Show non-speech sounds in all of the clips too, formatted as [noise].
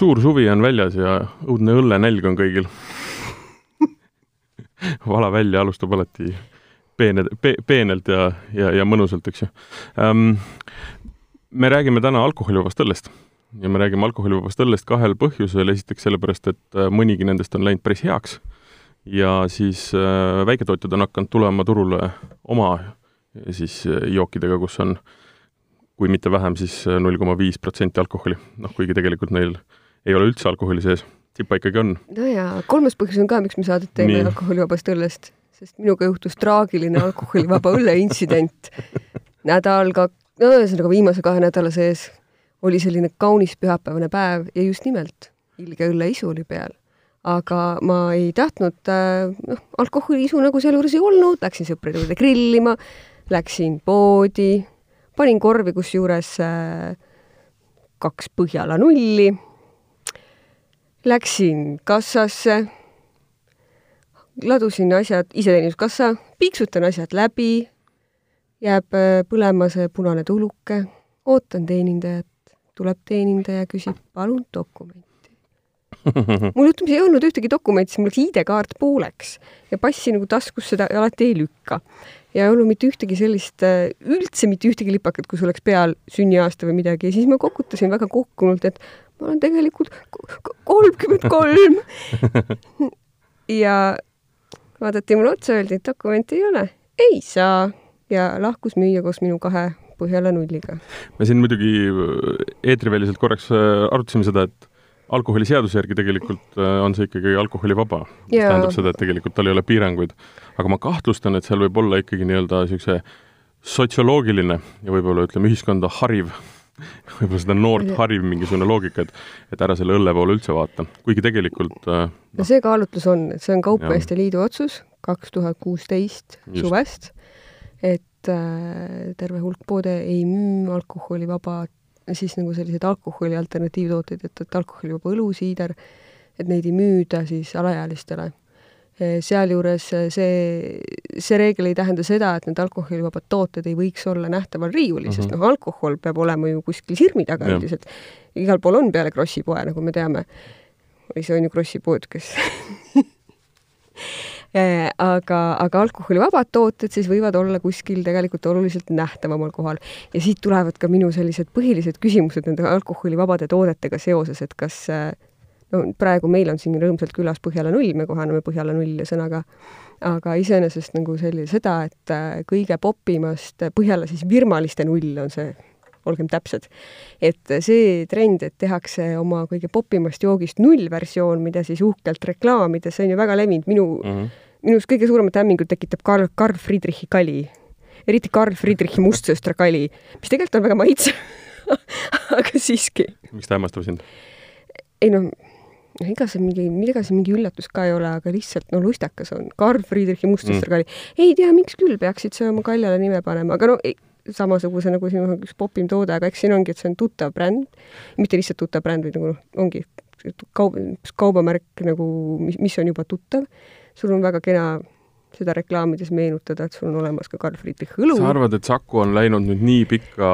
suur suvi on väljas ja õudne õllenälg on kõigil. [laughs] Vala välja alustab alati peene pe,, peenelt ja, ja, ja mõnusalt, eks ju. Ähm,. me räägime täna alkoholivabast õllest. Ja me räägime alkoholivabast õllest kahel põhjusel, esiteks sellepärast, et äh, mõnigi nendest on läinud päris heaks ja siis äh, väiketootjad on hakanud tulema turule oma siis äh, jookidega, kus on kui mitte vähem siis, siis null koma viis protsenti alkoholi, noh kuigi tegelikult neil ei ole üldse alkoholi sees, tippa ikkagi on. no ja kolmas põhjus on ka, miks me saadet teeme alkoholivabast õllest, sest minuga juhtus traagiline alkoholivaba õlle intsident. nädal ka, no ühesõnaga viimase kahe nädala sees oli selline kaunis pühapäevane päev ja just nimelt ilge õlleisu oli peal. aga ma ei tahtnud, äh, noh, alkoholiisu nagu sealjuures ei olnud, läksin sõprade juurde grillima, läksin poodi, panin korvi kusjuures äh, kaks Põhjala nulli, läksin kassasse, ladusin asjad, iseteeninduskassa, piiksutan asjad läbi, jääb äh, põlema see punane tuluke, ootan teenindajat, tuleb teenindaja, küsib, palun dokumenti. [laughs] mul ütleme, ei olnud ühtegi dokumenti, siis mul läks ID-kaart pooleks ja passi nagu taskusse ta alati ei lükka. ja ei olnud mitte ühtegi sellist, äh, üldse mitte ühtegi lipakat, kus oleks peal sünniaasta või midagi ja siis ma kokutasin väga kokkunult, et ma olen tegelikult kolmkümmend kolm. [laughs] ja vaadati mulle otsa, öeldi, et dokumenti ei ole. ei saa ja lahkus müüja koos minu kahe Põhjala nulliga. me siin muidugi äh, eetriväliselt korraks äh, arutasime seda, et alkoholiseaduse järgi tegelikult äh, on see ikkagi alkoholivaba, mis tähendab seda, et tegelikult tal ei ole piiranguid. aga ma kahtlustan, et seal võib olla ikkagi nii-öelda niisuguse sotsioloogiline ja võib-olla ütleme, ühiskonda hariv [laughs] võib-olla seda noort hariv mingisugune loogika, et et ära selle õlle poole üldse vaata, kuigi tegelikult no, no see kaalutlus on, et see on Kaupmeeste Liidu otsus kaks tuhat kuusteist suvest, et et äh, terve hulk poode ei müü alkoholivaba, siis nagu selliseid alkoholi alternatiivtooteid, et, et alkoholivaba õlu, siider, et neid ei müüda siis alaealistele. Sealjuures see, see reegel ei tähenda seda, et need alkoholivabad tooted ei võiks olla nähtaval riiulil mm, -hmm. sest mhm. noh, alkohol peab olema ju kuskil sirmi taga üldiselt. igal pool on peale Krossi poe, nagu me teame. või see on ju Krossi pood, kes Äh, [laughs] aga, aga alkoholivabad tooted siis võivad olla kuskil tegelikult oluliselt nähtavamal kohal. ja siit tulevad ka minu sellised põhilised küsimused nende alkoholivabade toodetega seoses, et kas no praegu meil on siin rõõmsalt külas Põhjala null, me kohaneme Põhjala nulli sõnaga, aga iseenesest nagu selline seda, et äh, kõige popimast Põhjala siis virmaliste null on see olgem täpsed. et see trend, et tehakse oma kõige popimast joogist nullversioon, mida siis uhkelt reklaamida, see on ju väga levinud, minu mm, -hmm. minus kõige suuremat hämmingut tekitab Karl, Karl Friedrichi kali. eriti Karl Friedrichi mustsõstra kali, mis tegelikult on väga maitsev [laughs] aga siiski. miks ta hämmastab sind? ei noh, ega see mingi, ega see mingi üllatus ka ei ole, aga lihtsalt no lustakas on. Karl Friedrichi mustsõstra mm. kali. ei tea, miks küll peaksid sa oma kaljale nime panema, aga no ei, samasuguse nagu siin üks popim toode, aga eks siin ongi, et see on tuttav bränd, mitte lihtsalt tuttav bränd, vaid nagu noh, ongi kaup, kaubamärk nagu, mis, mis on juba tuttav. sul on väga kena seda reklaamides meenutada, et sul on olemas ka Carl Friedrich õlu. sa arvad, et Saku on läinud nüüd nii pikka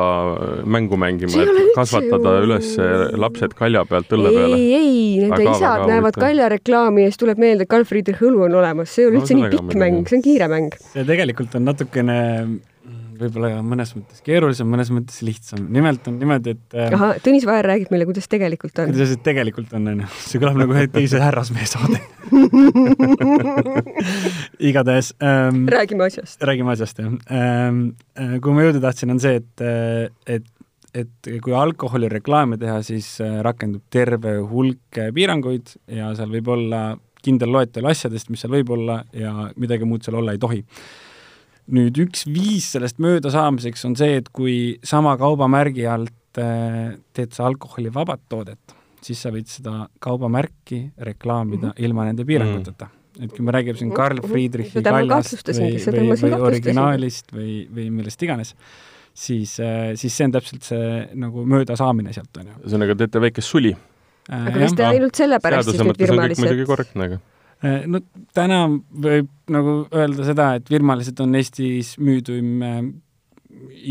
mängu mängima, et kasvatada ju... üles lapsed kalja pealt õlle peale? ei, ei, nende väga, isad väga näevad kaljareklaami ja siis tuleb meelde, et Carl Friedrich õlu on olemas, see ei ole no, üldse nii pikk mäng, see on kiire mäng. see tegelikult on natukene võib-olla mõnes mõttes keerulisem, mõnes mõttes lihtsam. nimelt on niimoodi, et äh, ahah, Tõnis Vaher räägib meile, kuidas tegelikult on. kuidas see tegelikult on, onju. see kõlab nagu ühe teise härrasmehe saade [laughs] igatahes ähm,. räägime asjast. räägime asjast, jah ähm,. Äh, kuhu ma jõuda tahtsin, on see, et, äh, et et kui alkoholireklaame teha, siis rakendub terve hulk piiranguid ja seal võib olla kindel loetelu asjadest, mis seal võib olla ja midagi muud seal olla ei tohi nüüd üks viis sellest möödasaamiseks on see, et kui sama kaubamärgi alt äh, teed sa alkoholivabat toodet, siis sa võid seda kaubamärki reklaamida mm -hmm. ilma nende piiranguteta mm. -hmm. et kui me räägime siin Karl. Friedrichi kaljast või, või, või originaalist või, või millest iganes, siis, äh, siis see on täpselt see nagu möödasaamine sealt, on ju. ühesõnaga, teete väikest suli äh,. aga kas te ainult sellepärast siis nüüd firmalised? muidugi korrektne, aga no täna võib nagu öelda seda, et virmaliselt on Eestis müüduim äh,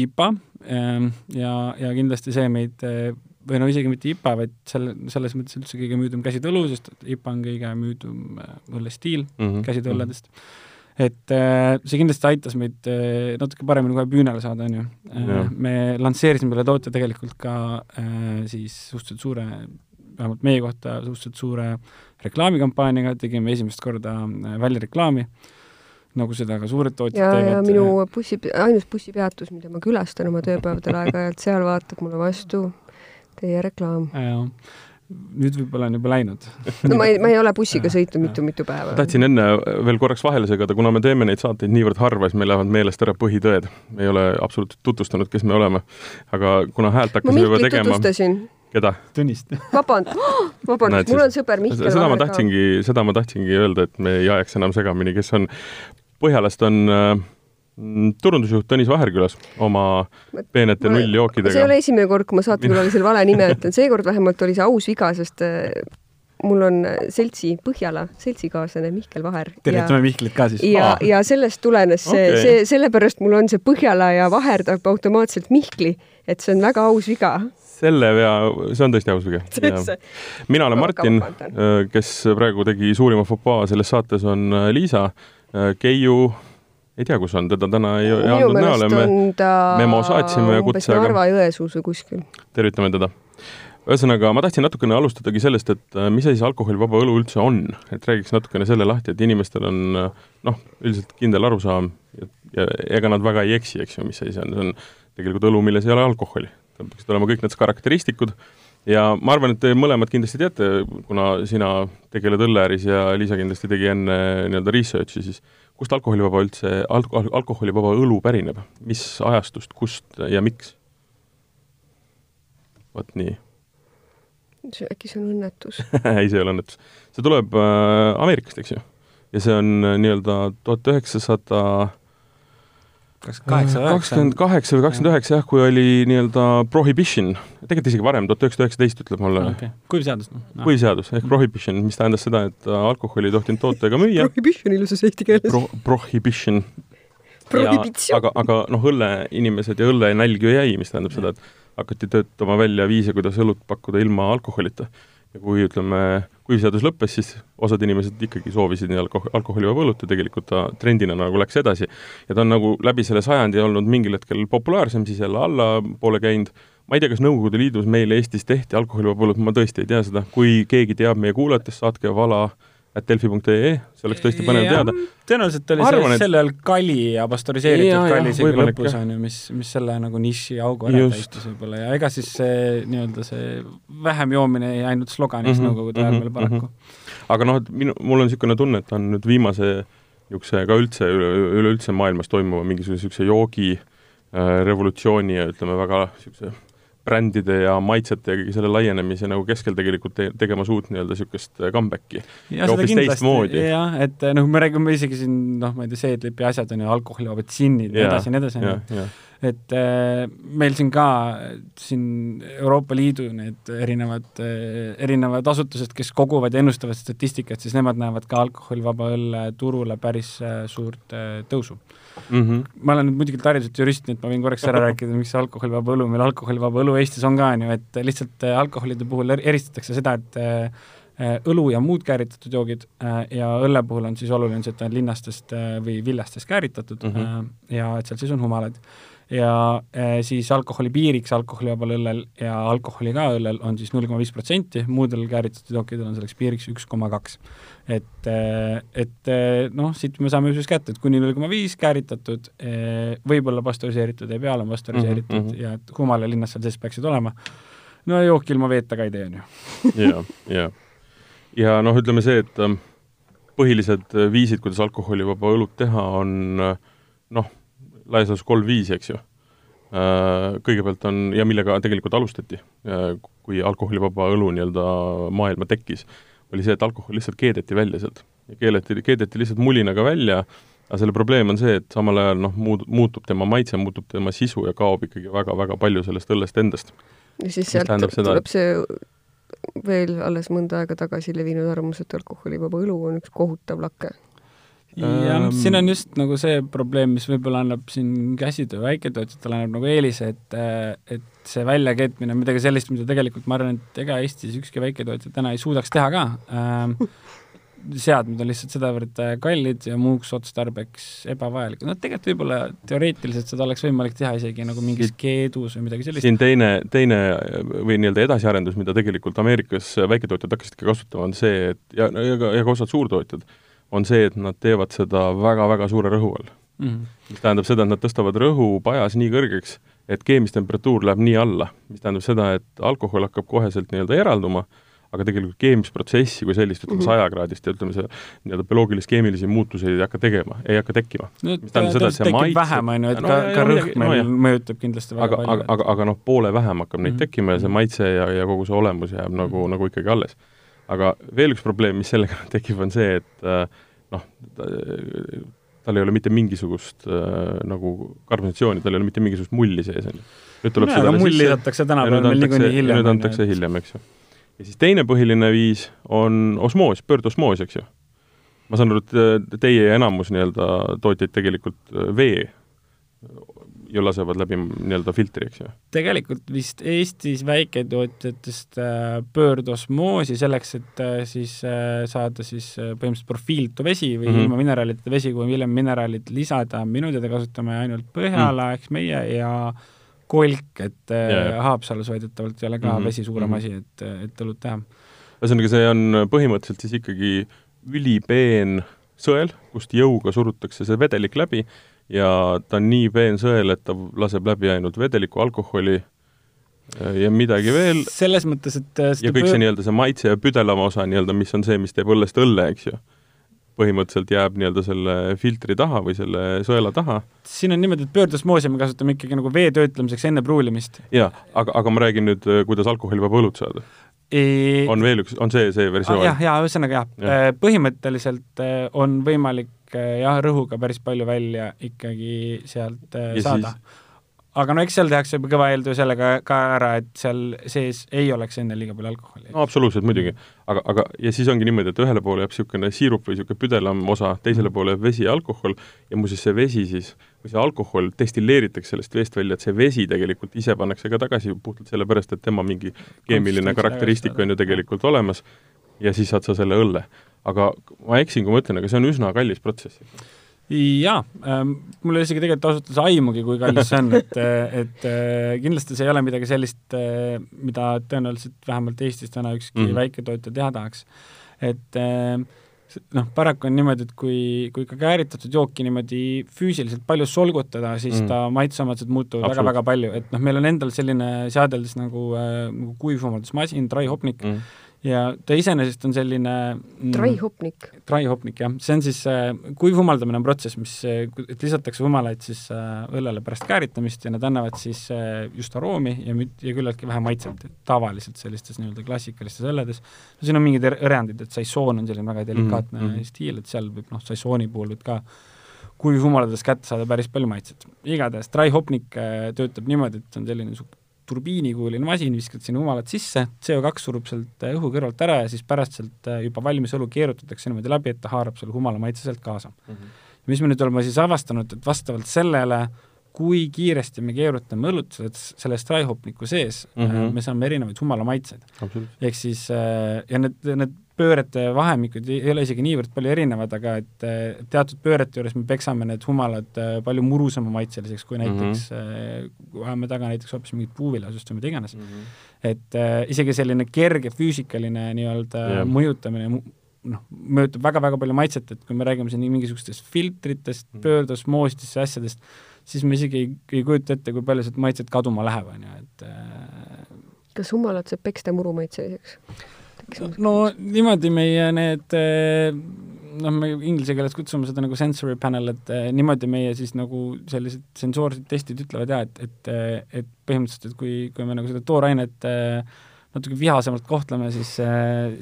IPA ähm, ja, ja kindlasti see meid äh, või no isegi mitte IPA, vaid selle, selles mõttes üldse kõige müüdum käsitõlu, sest IPA on kõige müüdum äh, õllestiil mm -hmm. käsitõlledest et äh, see kindlasti aitas meid äh, natuke paremini kohe püünele saada, on ju. Äh, me lansseerisime selle toote tegelikult ka siis suhteliselt suure, vähemalt meie kohta suhteliselt suure reklaamikampaaniaga, tegime esimest korda väljareklaami, nagu seda ka suured tootjad ja, teevad. ja minu bussi, ainus bussipeatus, mida ma külastan oma tööpäevadel aeg-ajalt, seal vaatab mulle vastu teie reklaam. nüüd võib-olla on juba läinud no ma ei, ma ei ole bussiga sõitnud mitu-mitu päeva. tahtsin enne veel korraks vahele segada, kuna me teeme neid saateid niivõrd harva, siis meil lähevad meelest ära põhitõed. me ei ole absoluutselt tutvustanud, kes me oleme. aga kuna häält hakkasime juba tegema. Keda? Tõnist. [gasps] vabandust oh,, vabandust, mul on sõber Mihkel seda ma tahtsingi, seda ma tahtsingi öelda, et me ei ajaks enam segamini, kes on, Põhjalast on äh, turundusjuht Tõnis Vaherkülas oma peenete nulljookidega. see ei ole esimene kord, kui ma saatekülalisele [laughs] vale nime ütlen, seekord vähemalt oli see aus viga, sest äh, mul on seltsi, Põhjala seltsikaaslane Mihkel Vaher. tervitame Mihklit ka siis. ja, ja sellest tulenes see okay., see, sellepärast mul on see Põhjala ja Vaher tahab automaatselt Mihkli, et see on väga aus viga selle vea, see on tõesti aus viga. mina olen Martin, äh, kes praegu tegi suurima fopaa selles saates, on Liisa, Keiu ei tea, kus on, teda täna ei, ei andnud näole, me memo saatsime kutse, aga Narva Jõesuus või kuskil. tervitame teda. ühesõnaga, ma tahtsin natukene alustadagi sellest, et äh, mis asi see alkoholivaba õlu üldse on, et räägiks natukene selle lahti, et inimestel on äh, noh, üldiselt kindel arusaam ja, ja ega nad väga ei eksi, eks ju, mis asi see on, see on tegelikult õlu, milles ei ole alkoholi. Tal peaksid olema kõik need karakteristikud ja ma arvan, et te mõlemad kindlasti teate, kuna sina tegeled õlleäris ja Liisa kindlasti tegi enne nii-öelda research'i, siis kust alkoholivaba üldse, alko-, alkoholivaba õlu pärineb, mis ajastust, kust ja miks? vot nii. äkki see on õnnetus [laughs] ei, see ei ole õnnetus. see tuleb äh, Ameerikast, eks ju. ja see on äh, nii-öelda tuhat üheksasada kakskümmend kaheksa või kakskümmend üheksa jah, kui oli nii-öelda prohibition, tegelikult isegi varem, tuhat üheksasada üheksateist ütleb mulle. Okay.. kuiv seadus no.. kuiv seadus ehk prohibition, mis tähendas seda, et äh, alkoholi ei tohtinud toota ega müüa. Prohibition ilusas eesti keeles? Pro. Prohibition. aga, aga noh, õlleinimesed ja õllenälg ju jäi, mis tähendab seda, et hakati töötama välja viise, kuidas õlut pakkuda ilma alkoholita ja kui ütleme, kuivseadus lõppes, siis osad inimesed ikkagi soovisid nii alko-, alkoholivaba õlut ja tegelikult ta trendina nagu läks edasi. ja ta on nagu läbi selle sajandi olnud mingil hetkel populaarsem, siis jälle allapoole käinud, ma ei tea, kas Nõukogude Liidus meil Eestis tehti alkoholivaba õlut, ma tõesti ei tea seda, kui keegi teab meie kuulajatest, saatke vala äh, at delfi.ee, see oleks tõesti põnev teada. tõenäoliselt oli Arvan, see et... sel ajal kali ja pastöriseeritud kali isegi lõpus, on ju, mis, mis selle nagu niši augu ära täitis võib-olla ja ega siis see nii-öelda see vähem joomine jäi ainult sloganiks mm -hmm, Nõukogude ajal mm -hmm, veel paraku mm. -hmm. aga noh, et minu, mul on niisugune tunne, et on nüüd viimase niisuguse ka üldse, üleüldse maailmas toimuva mingisuguse niisuguse joogi äh, revolutsiooni ja ütleme, väga niisuguse brändide ja maitsete ja kõige selle laienemise nagu keskel tegelikult te tegemas uut nii-öelda niisugust äh, comeback'i. ja seda kindlasti, jah, et äh, noh, me räägime isegi siin noh, ma ei tea, seedlipi asjad on ju, alkoholivabad džinnid ja nii edasi ja nii edasi, on ju. Et äh, meil siin ka, siin Euroopa Liidu need erinevad äh,, erinevad asutused, kes koguvad ja ennustavad statistikat, siis nemad näevad ka alkoholivaba õlle turule päris äh, suurt tõusu mm. -hmm. ma olen nüüd muidugi hariduselt jurist, nii et ma võin korraks ära rääkida, miks see alkoholivaba õlu, meil alkoholivaba õlu Eestis on ka, on ju, et lihtsalt alkoholide puhul eristatakse seda, et õlu ja muud kääritatud joogid ja õlle puhul on siis oluline see, et ta on linnastest või viljastest kääritatud mm -hmm. ja et seal siis on humalad ja eh, siis alkoholi piiriks alkoholivabal õllel ja alkoholi ka õllel on siis null koma viis protsenti, muudel kääritatud jookidel on selleks piiriks üks koma kaks. et, eh, et eh, noh, siit me saame siis kätte, et kuni null koma viis kääritatud, võib-olla pastöriseeritud, ei pea olema pastöriseeritud mm -hmm. ja et Humala linnas seal sees peaksid olema. no jook ilma veeta ka ei tee, on ju. [laughs] ja, ja, ja noh, ütleme see, et põhilised viisid, kuidas alkoholivaba õlut teha, on noh, laias laastus kolm-viis, eks ju. Äh, kõigepealt on, ja millega tegelikult alustati, äh, kui alkoholivaba õlu nii-öelda maailma tekkis, oli see, et alkohol lihtsalt keedeti välja sealt. ja keeleti, keedeti lihtsalt mulinaga välja, aga selle probleem on see, et samal ajal noh, muud, muutub tema maitse, muutub tema sisu ja kaob ikkagi väga-väga palju sellest õllest endast. ja siis sealt tuleb see veel alles mõnda aega tagasi levinud arvamus, et alkoholivaba õlu on üks kohutav lake jah Ähm,, siin on just nagu see probleem, mis võib-olla annab siin käsitöö väiketootjatele annab nagu eelise, et et see väljakeetmine on midagi sellist, mida tegelikult ma arvan, et ega Eestis ükski väiketootja täna ei suudaks teha ka ähm,. seadmed on lihtsalt sedavõrd äh, kallid ja muuks otstarbeks ebavajalikud, no tegelikult võib-olla teoreetiliselt seda oleks võimalik teha isegi nagu mingis keedus või midagi sellist. siin teine, teine või nii-öelda edasiarendus, mida tegelikult Ameerikas väiketootjad hakkasidki kasutama, on see, et ja, ja ka, ja ka osad suurtootjad, on see, et nad teevad seda väga-väga suure rõhu all. Mhm. mis tähendab seda, et nad tõstavad rõhu pajas nii kõrgeks, et keemistemperatuur läheb nii alla, mis tähendab seda, et alkohol hakkab koheselt nii-öelda eralduma, aga tegelikult keemisprotsessi kui sellist, ütleme Mhm. sajakraadist ja ütleme see nii-öelda bioloogilist-keemilisi muutusi ei hakka tegema, ei hakka tekkima. no vähem, on ju, et No ka ja-, ka rõhk no meil jah. mõjutab kindlasti väga aga, aga, palju. aga, aga noh, poole vähem hakkab neid Mhm. tekkima ja see maitse ja, ja kogu see olemus jääb nagu, nagu ikkagi alles. Aga veel üks probleem, mis sellega [laughs] tekib, on see, et äh, noh, tal ei ole mitte mingisugust äh, nagu karbonatsiooni, tal ei ole mitte mingisugust mulli sees, on ju. nüüd tuleb aga seda mull sisse lisatakse tänapäeval antakse, niikuinii hiljem. nüüd antakse hiljem, eks ju. ja siis teine põhiline viis on osmoos, pöördosmoos, eks ju. ma saan aru, et äh, teie enamus nii-öelda tootjaid tegelikult äh, vee ju lasevad läbi nii-öelda filtri, eks ju. tegelikult vist Eestis väiketootjatest äh, pöördosmoosi selleks, et äh, siis äh, saada siis põhimõtteliselt profiiltu vesi või mm. -hmm. ilma mineraalideta vesi, kui hiljem mineraalid lisada, minu teada kasutame ainult Põhjala mm., eks meie ja Kolk, et jaa. Haapsalus väidetavalt ei ole ka mm -hmm. vesi suurem mhm. asi, et, et õlut teha. ühesõnaga, see on põhimõtteliselt siis ikkagi ülipeen sõel, kust jõuga surutakse see vedelik läbi ja ta on nii peen sõel, et ta laseb läbi ainult vedelikku alkoholi äh, ja midagi veel selles mõttes, et äh, ja kõik see nii-öelda see maitse ja püdelama osa nii-öelda, mis on see, mis teeb õllest õlle, eks ju, põhimõtteliselt jääb nii-öelda selle filtri taha või selle sõela taha siin on niimoodi, et pöördosmoosi me kasutame ikkagi nagu vee töötlemiseks enne pruulimist. ja aga, aga ma räägin nüüd, kuidas alkoholivaba õlut saada. On veel üks, on see, see versioon jah, jaa, ühesõnaga jah Jah. ja., põhimõtteliselt äh, on võimalik äh, jah, rõhuga päris palju välja ikkagi sealt äh, Ja saada siis-. Aga no eks seal tehakse juba kõva eeltöö sellega ka ära, et seal sees ei oleks enne liiga palju alkoholi no absoluutselt muidugi, aga, aga ja siis ongi niimoodi, et ühele poole jääb niisugune siirup või niisugune püdelam osa, teisele poole jääb vesi ja alkohol ja muuseas see vesi siis, või see alkohol destilleeritakse sellest veest välja, et see vesi tegelikult ise pannakse ka tagasi puhtalt sellepärast, et tema mingi keemiline karakteristik on ju tegelikult olemas ja siis saad sa selle õlle. aga ma eksin, kui ma ütlen, aga see on üsna kallis protsess. Jaa ähm,, mul ei ole isegi tegelikult ausalt öeldes aimugi, kui kallis see on, et, [laughs] et äh, kindlasti see ei ole midagi sellist, mida tõenäoliselt vähemalt Eestis täna ükski mm. -hmm. väiketootja teha tahaks. et äh, noh, paraku on niimoodi, et kui, kui ka kääritatud jooki niimoodi füüsiliselt palju solgutada, siis mm. ta maitseomadused muutuvad väga-väga palju, et noh, meil on endal selline seadeldis nagu äh, nagu kuivumaldusmasin, dry hopnik mm. Mm. ja ta iseenesest on selline mm, Dry hopnik. dry hopnik jah, see on siis äh, kuivhumaldamine on protsess, mis, et lisatakse humalaid siis äh, õllele pärast kääritamist ja need annavad siis äh, just aroomi ja müt- ja küllaltki vähe maitset, tavaliselt sellistes nii-öelda klassikalistes õlledes. no siin on mingid er- erandid, et saissoon on selline väga delikaatne mm Mhm, mhm. -hmm. stiil, et seal võib noh, saissooni puhul võib ka kuivhumaladest kätte saada päris palju maitset. igatahes dry hopnik äh, töötab niimoodi, et on selline niisugune turbiinikujuline masin, viskad sinna humalad sisse, CO2 surub sealt äh, õhu kõrvalt ära ja siis pärast sealt äh, juba valmis õlu keerutatakse niimoodi läbi, et ta haarab selle humala maitse sealt kaasa. mis me nüüd oleme siis avastanud, et vastavalt sellele, kui kiiresti me keerutame õlut selles dry-hopniku sees mm. -hmm. me saame erinevaid humala maitseid. ehk siis ja need, need pöörete vahemikud ei ei ole isegi niivõrd palju erinevad, aga et äh, teatud pöörete juures me peksame need humalad äh, palju murusama maitseliseks kui näiteks mm, -hmm. kui ajame taga näiteks hoopis mingit puuviljasust või mida iganes. et äh, isegi selline kerge füüsikaline nii-öelda yeah. mõjutamine noh, mõjutab väga-väga palju maitset, et kui me räägime siin mingisugustest filtritest mm., pöördosmoosidest ja asjadest, siis me isegi ei, ei kujuta ette, kui palju sealt maitset kaduma läheb, on ju, et äh, kas humalat saab peksta murumaitseliseks? No niimoodi meie need eh, noh, me inglise keeles kutsume seda nagu sensory panel, et eh, niimoodi meie siis nagu sellised sensoorsed testid ütlevad ja et, et, et põhimõtteliselt, et kui, kui me nagu seda toorainet eh, natuke vihasemalt kohtleme, siis,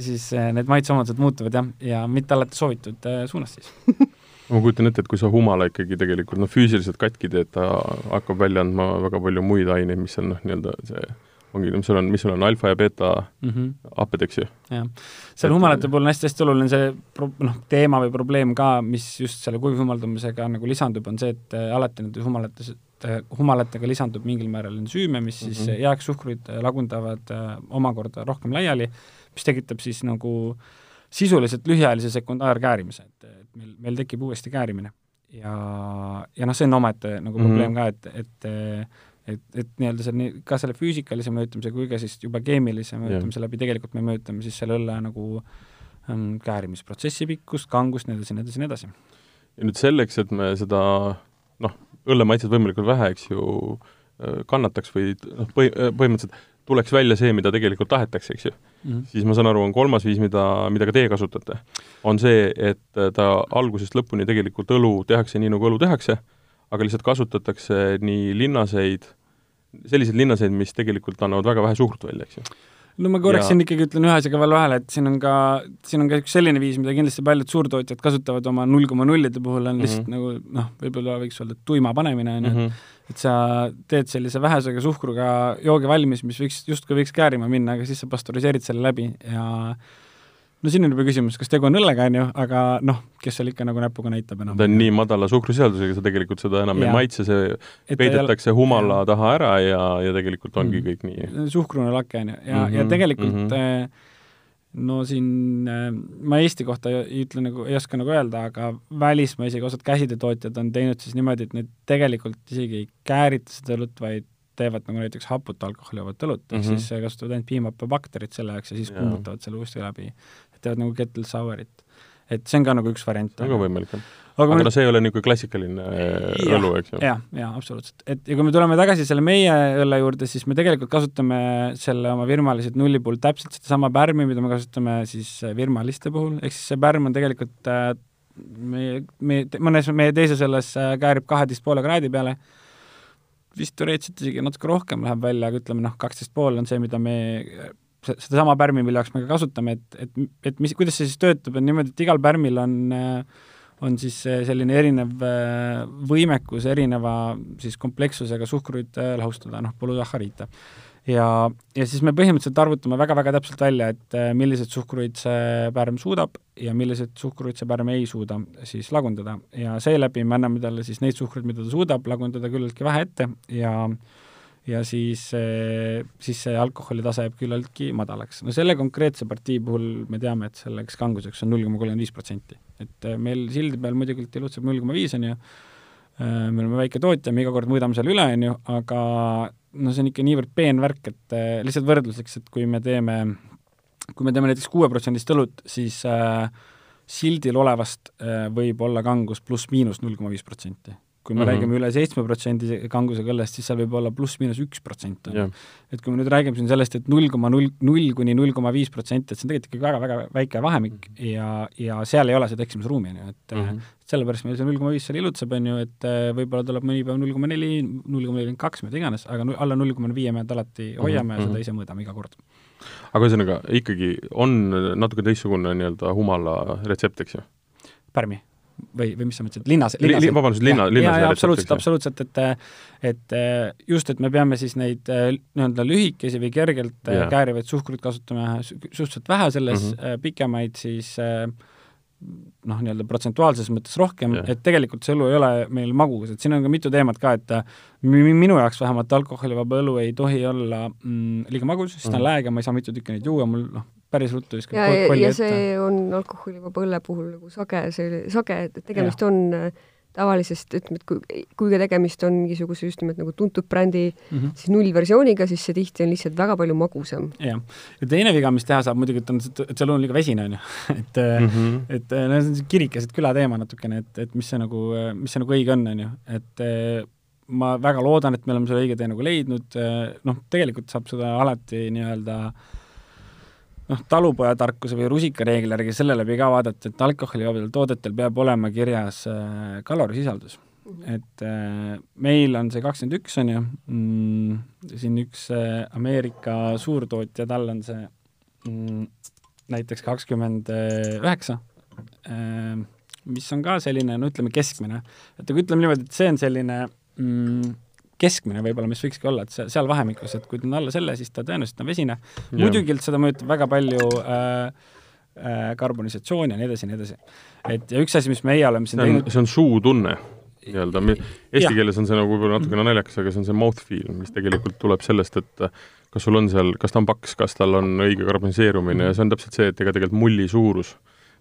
siis eh, need maitseomadused muutuvad jah, ja mitte alati soovitud eh, suunas siis. [laughs] ma kujutan ette, et kui sa humala ikkagi tegelikult noh, füüsiliselt katki teed, ta hakkab välja andma väga palju muid aineid, mis on noh, nii-öelda see ongi, mis sul on, mis sul on alfa ja beeta mm -hmm. happed, eks ju. jah, seal humalate puhul on hästi-hästi oluline see pro-, noh, teema või probleem ka, mis just selle kuivhumaldamisega nagu lisandub, on see, et äh, alati nende humalates, humalatega lisandub mingil määral ensüüme, mis siis mm -hmm. jääksuhkruid lagundavad äh, omakorda rohkem laiali, mis tekitab siis nagu sisuliselt lühiajalise sekundaarkäärimise, et, et meil, meil tekib uuesti käärimine. ja, ja noh, see on omaette nagu mm -hmm. probleem ka, et, et et, et nii-öelda nii, ka selle füüsikalise mõjutamise kui ka siis juba keemilise mõjutamise läbi tegelikult me mõjutame siis selle õlle nagu ähm, käärimisprotsessi pikkust, kangust, nii edasi, nii edasi, nii edasi. ja nüüd selleks, et me seda noh, õllemaitset võimalikult vähe, eks ju, äh, kannataks või noh, põhi, äh, põhimõtteliselt tuleks välja see, mida tegelikult tahetakse, eks ju mm. -hmm. siis ma saan aru, on kolmas viis, mida, mida ka teie kasutate, on see, et äh, ta algusest lõpuni tegelikult õlu tehakse nii, nagu õlu tehakse, aga lihtsalt kasutatakse nii linnaseid, selliseid linnaseid, mis tegelikult annavad väga vähe suhkrut välja, eks ju no ma korraks siin ikkagi ütlen ühe asjaga veel vahele, et siin on ka, siin on ka üks selline viis, mida kindlasti paljud suurtootjad kasutavad oma null koma nullide puhul, on lihtsalt mm -hmm. nagu noh, võib-olla võiks öelda tuima panemine, on ju, et mhm. et sa teed sellise vähesega suhkruga joogi valmis, mis võiks, justkui võiks käärima minna, aga siis sa pastöriseerid selle läbi ja no siin on juba küsimus, kas tegu on õllega, on ju, aga noh, kes seal ikka nagu näpuga näitab enam. ta on nii madala suhkrusisaldusega, sa tegelikult seda enam ja. ei maitse, see et peidetakse humala ja. taha ära ja, ja tegelikult ongi mm. kõik nii. suhkrune lake, on ju, ja mm, -hmm, ja tegelikult mm -hmm. no siin äh, ma Eesti kohta ei ütle nagu, ei oska nagu öelda, aga välismaa isegi osad käsitöötootjad on teinud siis niimoodi, et need tegelikult isegi ei käärita seda õlut, vaid teevad nagu näiteks haput alkoholijoovat õlut mm, -hmm. ehk mhm. siis kasutavad ainult piimhappebakterit selle jaoks ja siis kummutavad selle uuesti läbi teevad nagu kettle sour'it. et see on ka nagu üks variant. väga võimalik, jah. aga, aga no see ei ole niisugune klassikaline ja, õlu, eks ju? jah, jaa, absoluutselt. et ja kui me tuleme tagasi selle meie õlle juurde, siis me tegelikult kasutame selle oma virmalised nulli puhul täpselt sedasama pärmi, mida me kasutame siis virmaliste puhul, ehk siis see pärm on tegelikult äh, meie, meie, mõnes meie teises õlles äh, käärib kaheteist poole kraadi peale, vist teoreetiliselt isegi natuke rohkem läheb välja, aga ütleme noh, kaksteist pool on see, mida me sedasama pärmi, mille jaoks me ka kasutame, et, et, et mis, kuidas see siis töötab, on niimoodi, et igal pärmil on on siis selline erinev võimekus erineva siis komplekssusega suhkruid lahustada, noh, polüsahhariite. ja, ja siis me põhimõtteliselt arvutame väga-väga täpselt välja, et milliseid suhkruid see pärm suudab ja milliseid suhkruid see pärm ei suuda siis lagundada ja seeläbi me anname talle siis neid suhkruid, mida ta suudab lagundada küllaltki vähe ette ja äh, ja siis, siis see alkoholitase jääb küllaltki madalaks. no selle konkreetse partii puhul me teame, et selleks kanguseks on null koma kolmkümmend viis protsenti. et äh, meil sildi peal muidugi ilutseb null koma viis, on ju, äh, me oleme väike tootja, me iga kord mõõdame selle üle, on ju, aga no see on ikka niivõrd peen värk, et äh, lihtsalt võrdluseks, et kui me teeme, kui me teeme näiteks kuueprotsendist õlut, siis äh, sildil olevast äh, võib olla kangus pluss-miinus null koma viis protsenti kui me mm -hmm. räägime üle seitsme protsendi kangusega õllest, siis seal võib olla pluss-miinus üks protsent. et kui me nüüd räägime siin sellest, et null koma null, null kuni null koma viis protsenti, et see on tegelikult ikkagi väga-väga väike vahemik mm -hmm. ja, ja seal ei ole seda eksimusruumi, on ju, et mm -hmm. sellepärast meil see null koma viis seal ilutseb, on ju, et äh, võib-olla tuleb mõni päev null koma neli, null koma nelikümmend kaks, mida iganes, aga alla null koma viie me alati hoiame mm -hmm. ja seda ise mõõdame iga kord. aga ühesõnaga, ikkagi on natuke teistsugune nii-öelda humala retsept, eks ju? pärmi või, või mis sa mõtlesid, linnas, linnas li,? vabandust, linna, linnas. jaa, absoluutselt, absoluutselt, et et just, et me peame siis neid nii-öelda lühikesi või kergelt ja. käärivaid suhkruid kasutama suhteliselt vähe selles mm, -hmm. pikemaid siis noh, nii-öelda protsentuaalses mõttes rohkem, et tegelikult see õlu ei ole meil magus, et siin on ka mitu teemat ka, et minu jaoks vähemalt alkoholivaba õlu ei tohi olla mm, liiga magus, sest ta on -hmm. lääge, ma ei saa mitu tükki neid juua, mul noh, päris ruttu viskab ja, ja, ja see ette. on alkoholivaba õlle puhul nagu sage, see sage, et tegemist ja. on äh, tavalisest, ütleme, et kui, kui ka tegemist on mingisuguse just nimelt nagu tuntud brändi mm -hmm. siis nullversiooniga, siis see tihti on lihtsalt väga palju magusam. jah, ja teine viga, mis teha saab muidugi, et on, et seal on liiga vesine, on ju. [laughs] et mm, -hmm. et no see on kirikeset küla teema natukene, et, et mis see nagu, mis see nagu õige on, on ju, et ma väga loodan, et me oleme selle õige tee nagu leidnud, noh, tegelikult saab seda alati nii-öelda äh, noh, talupojatarkuse või rusikareegli järgi selle läbi ka vaadata, et alkoholivabadel toodetel peab olema kirjas äh, kalorisisaldus mm. -hmm. et äh, meil on see kakskümmend üks, on ju mm,, siin üks äh, Ameerika suurtootja, tal on see mm, näiteks kakskümmend üheksa, äh, mis on ka selline, no ütleme, keskmine. et aga ütleme niimoodi, et see on selline mm, keskmine võib-olla, mis võikski olla, et seal vahemikus, et kui ta on alla selle, siis ta tõenäoliselt on vesine. muidugi seda mõjutab väga palju äh, äh, karbonisatsiooni ja nii edasi ja nii edasi. et ja üks asi, mis meie oleme siin see on, teinud see on suutunne nii-öelda, eesti Jah. keeles on see nagu võib-olla natukene naljakas, aga see on see mouthfeel, mis tegelikult tuleb sellest, et kas sul on seal, kas ta on paks, kas tal on õige karboniseerumine ja see on täpselt see, et ega tegelikult mulli suurus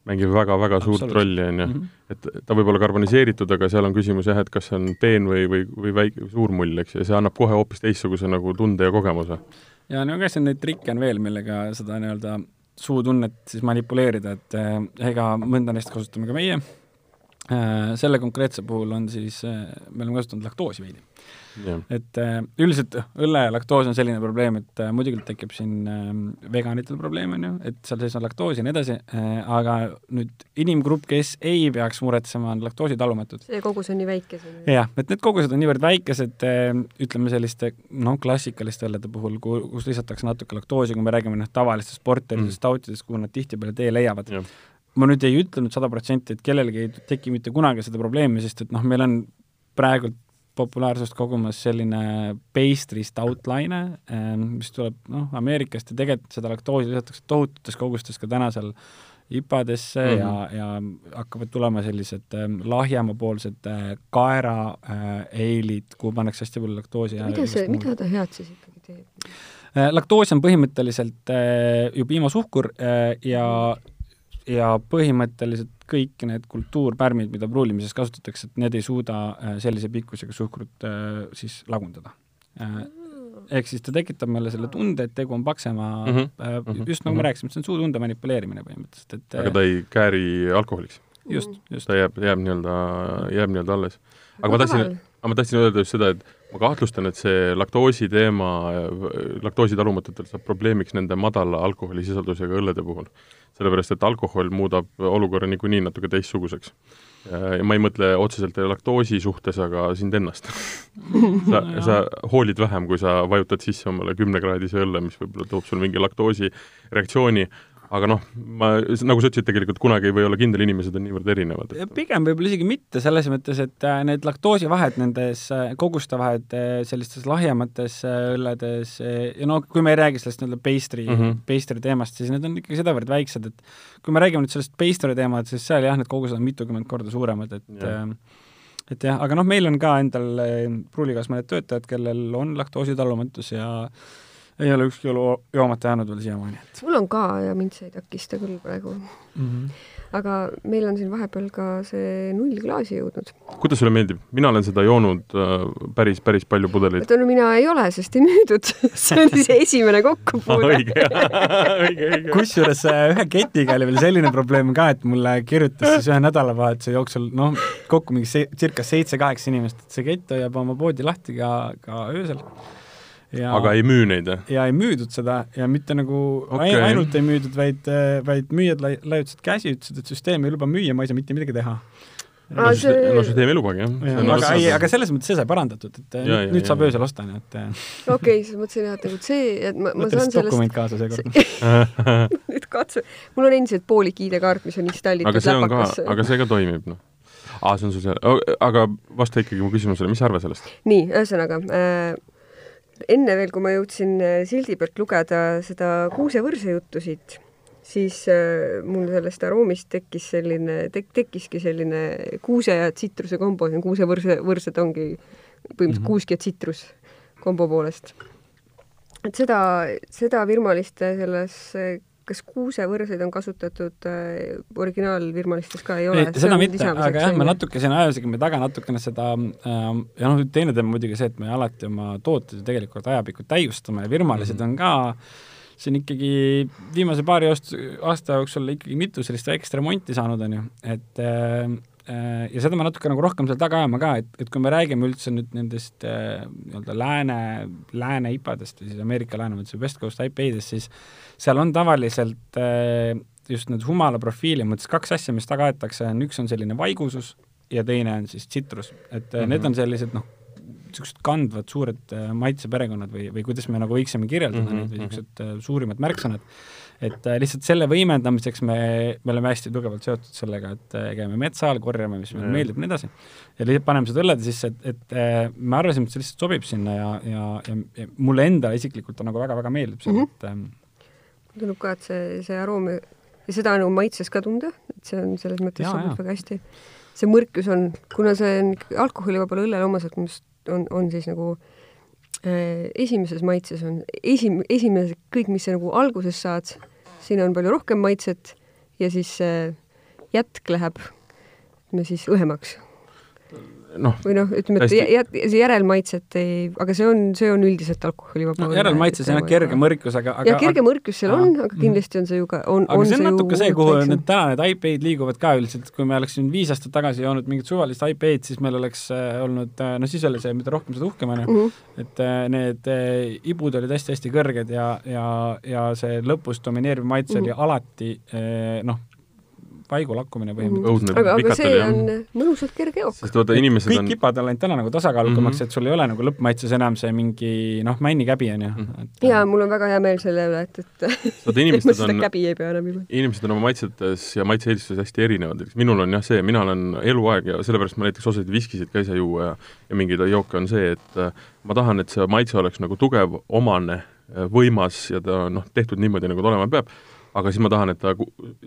mängib väga-väga suurt rolli, on ju. Mhm. et ta võib olla karboniseeritud, aga seal on küsimus jah, et kas see on peen või, või, või väike, suur mull, eks ju, ja see annab kohe hoopis teistsuguse nagu tunde ja kogemuse. ja no siin neid trikke on veel, millega seda nii-öelda suutunnet siis manipuleerida, et äh, ega mõnda neist kasutame ka meie. Selle konkreetse puhul on siis äh,, me oleme kasutanud laktoosi veidi. jah, et äh, üldiselt õlle ja laktoos on selline probleem, et äh, muidugi tekib siin äh, veganitel probleem, on ju, et seal sees on laktoosi ja nii edasi äh,, aga nüüd inimgrupp, kes ei peaks muretsema, on laktoositalumatud. see kogus on nii väike jah, et need kogused on niivõrd väikesed, ütleme selliste noh, klassikaliste õllede puhul, ku-, kus lisatakse natuke laktoosi, kui me räägime noh, tavalistest porteritest mm., stautidest, kuhu nad tihtipeale tee leiavad. jah. Ma nüüd ei ütle nüüd sada protsenti, et kellelgi ei teki mitte kunagi seda probleemi, sest et noh, meil on praegult populaarsust kogumas selline pastry stout laine, mis tuleb noh, Ameerikast ja tegelikult seda laktoosi lisatakse tohututes kogustes ka täna seal ipadesse mm Mhm. -hmm. ja, ja hakkavad tulema sellised ähm, lahjemapoolsed äh, kaera äh, eilid, kuhu pannakse hästi palju laktoosi mida see, mida ta head siis ikkagi teeb? Äh, laktoos on põhimõtteliselt äh, ju piimasuhkur äh, ja ja põhimõtteliselt kõik need kultuurpärmid, mida pruulimises kasutatakse, et need ei suuda äh, sellise pikkusega suhkrut äh, siis lagundada äh, ehk siis ta tekitab meile selle tunde, et tegu on paksema mm, Mhm, -hmm. mhm, just nagu mhm. me rääkisime, et see on suutunde manipuleerimine põhimõtteliselt, et aga ta ei kääri alkoholiks, just, just. ta jääb, jääb nii-öelda, jääb nii-öelda alles. aga ma tahtsin, aga ma tahtsin öelda just seda, et ma kahtlustan, et see laktoosi teema, laktoositalumatutelt saab probleemiks nende madala alkoholisisaldusega õllede puhul. sellepärast, et alkohol muudab olukorra niikuinii natuke teistsuguseks. ja ma ei mõtle otseselt laktoosi suhtes, aga sind ennast [laughs] sa, sa hoolid vähem, kui sa vajutad sisse omale kümnekraadise õlle, mis võib-olla toob sul mingi laktoosi reaktsiooni, aga noh, ma, nagu sa ütlesid, tegelikult kunagi ei või olla kindel, inimesed on niivõrd erinevad. pigem võib-olla isegi mitte, selles mõttes, et äh, need laktoosivahed nendes äh, koguste vahed äh, sellistes lahjemates õlledes ja no kui me ei räägi sellest nii-öelda pastry mm. -hmm. pastry teemast, siis need on ikkagi sedavõrd väiksed, et kui me räägime nüüd sellest pastry teemat, siis seal jah, need kogused on mitukümmend korda suuremad, et äh, et jah, aga noh, meil on ka endal pruulikas mõned töötajad, kellel on laktoositalumatus ja ei ole ükski õlu joomata jäänud veel siiamaani, et mul on ka ja mind see ei takista küll praegu. mm. -hmm. aga meil on siin vahepeal ka see nullklaasi jõudnud. kuidas sulle meeldib? mina olen seda joonud äh, päris, päris palju pudeleid. oota, no mina ei ole, sest ei müüdud see oli see esimene kokkupuude [laughs] õige, õige, õige. kusjuures äh, ühe ketiga oli veel selline probleem ka, et mulle kirjutas siis ühe nädalavahetuse jooksul noh, kokku mingi se-, circa seitse-kaheksa inimest, et see kett hoiab oma poodi lahti ka, ka öösel. Ja aga ei müü neid, jah? ja ei müüdud seda ja mitte nagu Okei. okay. ainult ei müüdud, vaid, vaid müüjad lai-, laiutasid käsi, ütlesid, et süsteem ei luba müüa, ma ei saa mitte midagi teha. no süsteem, see- no süsteem ei lubagi, jah. Ja, See aga ei, aga selles mõttes see sai parandatud, et Ja, ja, ja, nüüd ja, saab ja. öösel osta, nii et äh, okei, siis mõtlesin jah, et nagu see, et ma, ma saan sellest dokument kaasa seekord. [laughs] nüüd katse, mul on endiselt poolik ID-kaart, mis on installitud aga see on ka, läpakas. aga see ka toimib, noh. aa, see on sul seal, aga vasta ikkagi mu küsimusele, mis sa arvad sellest? nii, ühesõnaga äh, enne veel, kui ma jõudsin äh, sildi pealt lugeda seda kuusevõrse juttu siit, siis äh, mul sellest aroomist tekkis selline tek,, tekkiski selline kuuse ja tsitruse kombo, kuusevõrse, võrsed ongi põhimõtteliselt mm. -hmm. kuusk ja tsitrus kombo poolest. et seda, seda virmaliste selles äh, kas kuusevõrseid on kasutatud äh, originaalvirmalistes ka ei ole? seda mitte, aga jah, me natuke siin ajasime taga natukene seda ähm, ja noh, teine teema muidugi see, et me alati oma tooteid ju tegelikult ajapikku täiustame ja virmalised Mhm. on ka siin ikkagi viimase paari aast- aasta jooksul ikkagi mitu sellist väikest remonti saanud, on ju, et äh, ja seda me natuke nagu rohkem seal taga ajame ka, et, et kui me räägime üldse nüüd nendest äh, nii-öelda lääne, lääne IPA-dest või siis Ameerika lääne mõttes või West Coast IPA-dest, siis seal on tavaliselt äh, just need humala profiili mõttes kaks asja, mis taga aetakse, on üks on selline vaigusus ja teine on siis tsitrus, et mm -hmm. need on sellised noh, niisugused kandvad suured äh, maitseperekonnad või, või kuidas me nagu võiksime kirjeldada mm -hmm. neid või niisugused äh, suurimad märksõnad et äh, lihtsalt selle võimendamiseks me, me oleme hästi tugevalt seotud sellega, et äh, käime metsal, korjame, mis meile meeldib ja nii edasi. ja lihtsalt paneme seda õllede sisse, et, et äh, me arvasime, et see lihtsalt sobib sinna ja, ja, ja, ja mulle endale isiklikult on nagu väga-väga meeldib see mm, -hmm. et ähm, tundub ka, et see, see aroom ja seda nagu maitses ka tunda, et see on selles mõttes ja, sobib ja. väga hästi. see mõrkus on, kuna see on alkoholivabale õllele omaselt, minu arust on, on siis nagu äh, esimeses maitses on esim-, esimene, kõik, mis sa nagu alguses saad, siin on palju rohkem maitset ja siis jätk läheb, ütleme siis õhemaks noh, või noh, ütleme, et hästi... see järelmaitset ei, aga see on, see on üldiselt alkoholivaba no,. järelmaitse, see on kerge mõrkus, aga, aga jah, kerge mõrkus seal on, aga kindlasti on see ju ka, on, on see on natuke see, kuhu need täna need IPA-d liiguvad ka üldiselt, kui me oleksime viis aastat tagasi joonud mingit suvalist IPA-d, siis meil oleks äh, olnud, äh, no siis oli see, mida rohkem, seda uhkem, on ju, mhm. et äh, need ibud olid hästi-hästi kõrged ja, ja, ja see lõpus domineeriv maitse mm -hmm. oli alati noh, paigu lakkumine põhimõtteliselt. aga, aga see on mõnusalt kerge jook. sest vaata, inimesed kõik on... kipad on läinud täna nagu tasakaalukamaks mm, -hmm. et sul ei ole nagu lõppmaitses enam see mingi noh, männikäbi on ju mm. -hmm. jaa, mul on väga hea meel selle üle, et, et vaata, inimesed [laughs] on, käbi ei pea enam juba. inimesed on oma maitsetes ja maitse-eelistustes hästi erinevad, minul on jah see, mina olen eluaeg ja sellepärast ma näiteks osasid viskisid ka saa juua ja ja mingeid jooke on see, et äh, ma tahan, et see maitse oleks nagu tugev, omane, äh, võimas ja ta noh, tehtud niimoodi, nagu ta olema peab, aga siis ma tahan, et ta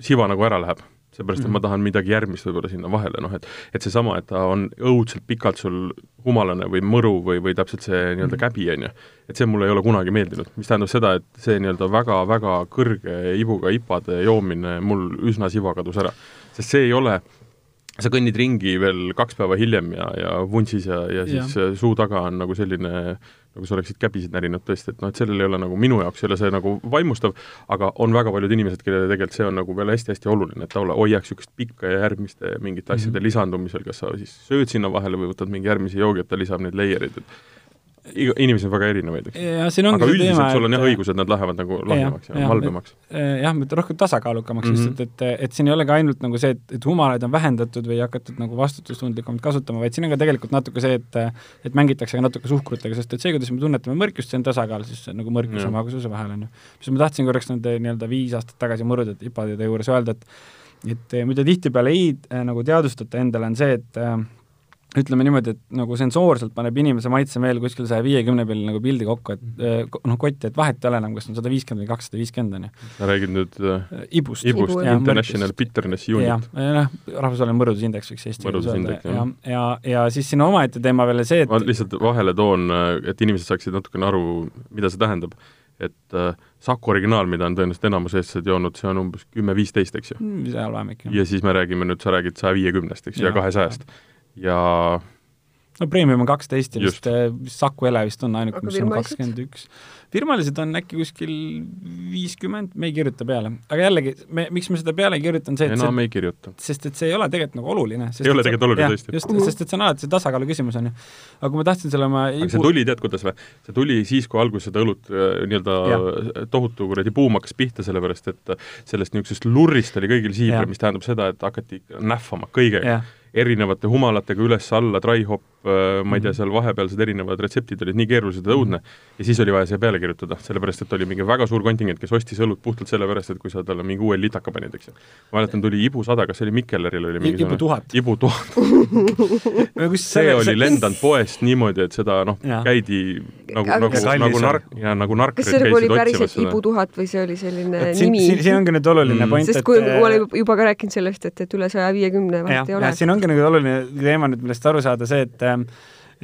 siva nagu ära läheb seepärast, et mm -hmm. ma tahan midagi järgmist võib-olla sinna vahele, noh et et seesama, et ta on õudselt pikalt sul humalane või mõru või, või täpselt see nii-öelda mhm. käbi, on ju, et see mulle ei ole kunagi meeldinud, mis tähendab seda, et see nii-öelda väga-väga kõrge ibuga ipade joomine mul üsna siva kadus ära. sest see ei ole, sa kõnnid ringi veel kaks päeva hiljem ja, ja vuntsis ja, ja siis ja. suu taga on nagu selline nagu sa oleksid käbisid närinud tõesti, et noh, et sellel ei ole nagu minu jaoks ei ole see nagu vaimustav, aga on väga paljud inimesed, kellele tegelikult see on nagu veel hästi-hästi oluline, et ta hoiaks niisugust pikka ja järgmiste mingite asjade mm -hmm. lisandumisel, kas sa siis sööd sinna vahele või võtad mingi järgmise joogi, et ta lisab neid layereid, et iga, inimesi on väga erinevaid, eks. aga üldiselt teema, sul on jah õigus, et nad lähevad nagu lahjemaks ja, ja halvemaks. jah, rohkem tasakaalukamaks mm -hmm. lihtsalt, et, et siin ei ole ka ainult nagu see, et, et humalaid on vähendatud või hakatud nagu vastutustundlikumalt kasutama, vaid siin on ka tegelikult natuke see, et et mängitakse ka natuke suhkrutega, sest et see, kuidas me tunnetame mõrkust, see on tasakaal siis nagu mõrkuse ja magususe vahel, on ju. mis ma tahtsin korraks nende nii-öelda viis aastat tagasi mõrudad ipadide juures öelda, et et mida tihtipeale ei äh, nagu teadvustate endale, on see, et äh, ütleme niimoodi, et nagu sensoorselt paneb inimese maitse veel kuskil saja viiekümne peal nagu pildi kokku, et mhm. äh, noh, kotti, et vahet ei ole enam, kas on sada viiskümmend või kakssada viiskümmend, on ju. sa räägid nüüd äh, ibust, ibust, International Bitterness Unit. jah, noh, rahvusvaheline mõrudusindeks võiks Eesti keeles öelda, ja, ja, ja siis siin omaette teema veel see, et ma lihtsalt vahele toon, et inimesed saaksid natukene aru, mida see tähendab et äh, Saku originaal, mida on tõenäoliselt enamus eestlased joonud, see on umbes kümme-viisteist, eks ju mm,? seal vahemik, jah. ja siis me räägime nüüd, sa räägid saja viiekümnest, eks ju, ja kahesajast ja no Premium on kaksteist ja vist, vist Saku Ele vist on ainuke, mis on kakskümmend üks. firmalised on äkki kuskil viiskümmend, me ei kirjuta peale. aga jällegi, me, miks me seda peale ei kirjuta, on see, et enam see, ei kirjuta. sest et see ei ole tegelikult nagu oluline. ei ole tegelikult oluline, tõesti. just sest et see on alati see tasakaalu küsimus, on ju. aga kui ma tahtsin selle oma aga see tuli, tead kuidas või? see tuli siis, kui alguses seda õlut äh, nii-öelda tohutu kuradi buum hakkas pihta, sellepärast et sellest niisugusest lurrist oli kõigil siibel, mis tähendab seda, et hakati nähvama kõigega erinevate humalatega üles-alla, dry hop, äh, ma ei tea, mhm. seal vahepealsed erinevad retseptid olid nii keerulised ja õudne, ja siis oli vaja siia peale kirjutada, sellepärast et oli mingi väga suur kontingent, kes ostis õlut puhtalt sellepärast, et kui sa talle mingi uue litaka panid, eks ju. ma mäletan, tuli Ibu sada, kas see oli Mikkeleril oli mingi Ibu tuhat. Ibu tuhat [laughs] [laughs] see oli lendanud poest niimoodi, et seda noh, käidi nagu, nagu, nagu nark, ja nagu narkrid käisid otsimas seda. kas see oli päriselt Ibu tuhat või see oli selline et nimi? siin ongi nüüd oluline mm. point, et sest kui ma olen juba ka rääkinud sellest, et, et üle saja viiekümne vahet ei ole. siin ongi nagu oluline teema nüüd, millest aru saada, see, et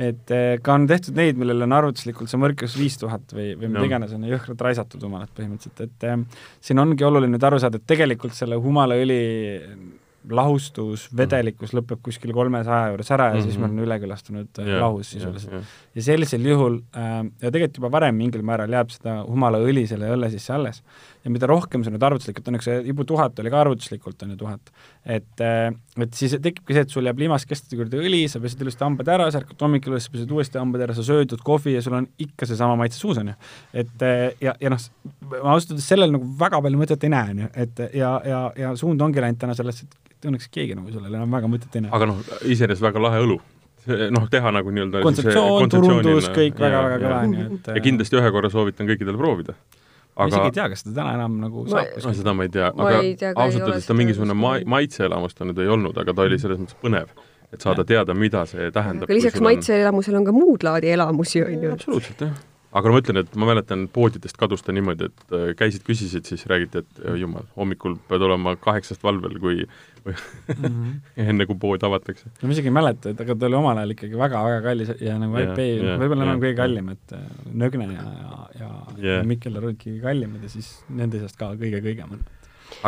et ka on tehtud neid, millel on arvutuslikult see mõrkus viis tuhat või, või mida iganes, on jõhkralt raisatud humalat põhimõtteliselt, et siin ongi oluline nüüd aru saada, et tegelikult selle humalaõli lahustus, vedelikkus lõpeb kuskil kolmesaja juures ära ja mm -hmm. siis me oleme üle külastanud yeah, lahus sisuliselt yeah,. Yeah. ja sellisel juhul äh, ja tegelikult juba varem mingil määral jääb seda humalaõli selle õlle sisse alles. ja mida rohkem see nüüd arvutuslikult on, eks see Ibu tuhat oli ka arvutuslikult, on ju tuhat, et äh, et siis tekibki see, et sul jääb limas kestade juurde õli, sa pesed ilusti hambad ära, sa ärkad hommikul üles, pesed uuesti hambad ära, sa sööd kohvi ja sul on ikka seesama maitse suus, on ju. et äh, ja, ja noh, ma ausalt öeldes sellel nagu väga palju mõtet ei näe, on ju, et ja, ja, ja suund ongi läinud täna sellesse, et õnneks keegi nagu sellele enam väga mõtet ei näe. aga noh, iseenesest väga lahe õlu noh, teha nagu nii-öelda kontseptsioon, turundus, kõik väga-väga kõva on ju, et ja kindlasti ühe korra soovitan kõikidel proovida. aga ma isegi ei tea, kas seda täna enam nagu saab no seda ma ei tea, aga ausalt öeldes ta seda mingisugune ma-, maitseelamus ta nüüd ei olnud, aga ta oli selles mõttes põnev, et saada teada, mida see tähendab. aga lisaks maitseelamusele on ka muud laadi elamusi, on ju. absoluutselt, jah. Aga no ma ütlen, et ma mäletan, poodidest kadus ta niimoodi, et äh, käisid, küsisid, siis räägiti, et äh, jumal, hommikul pead olema kaheksast valvel, kui mm. -hmm. [laughs] enne, kui pood avatakse. no ma isegi ei mäleta, et aga ta oli omal ajal ikkagi väga-väga kallis ja nagu Jah, IP jah, võib-olla enam jah, kõige kallim, et äh, Nõgne ja, ja, ja yeah. Mikkel olid ikkagi kallimad ja siis nende seast ka kõige kõigem on.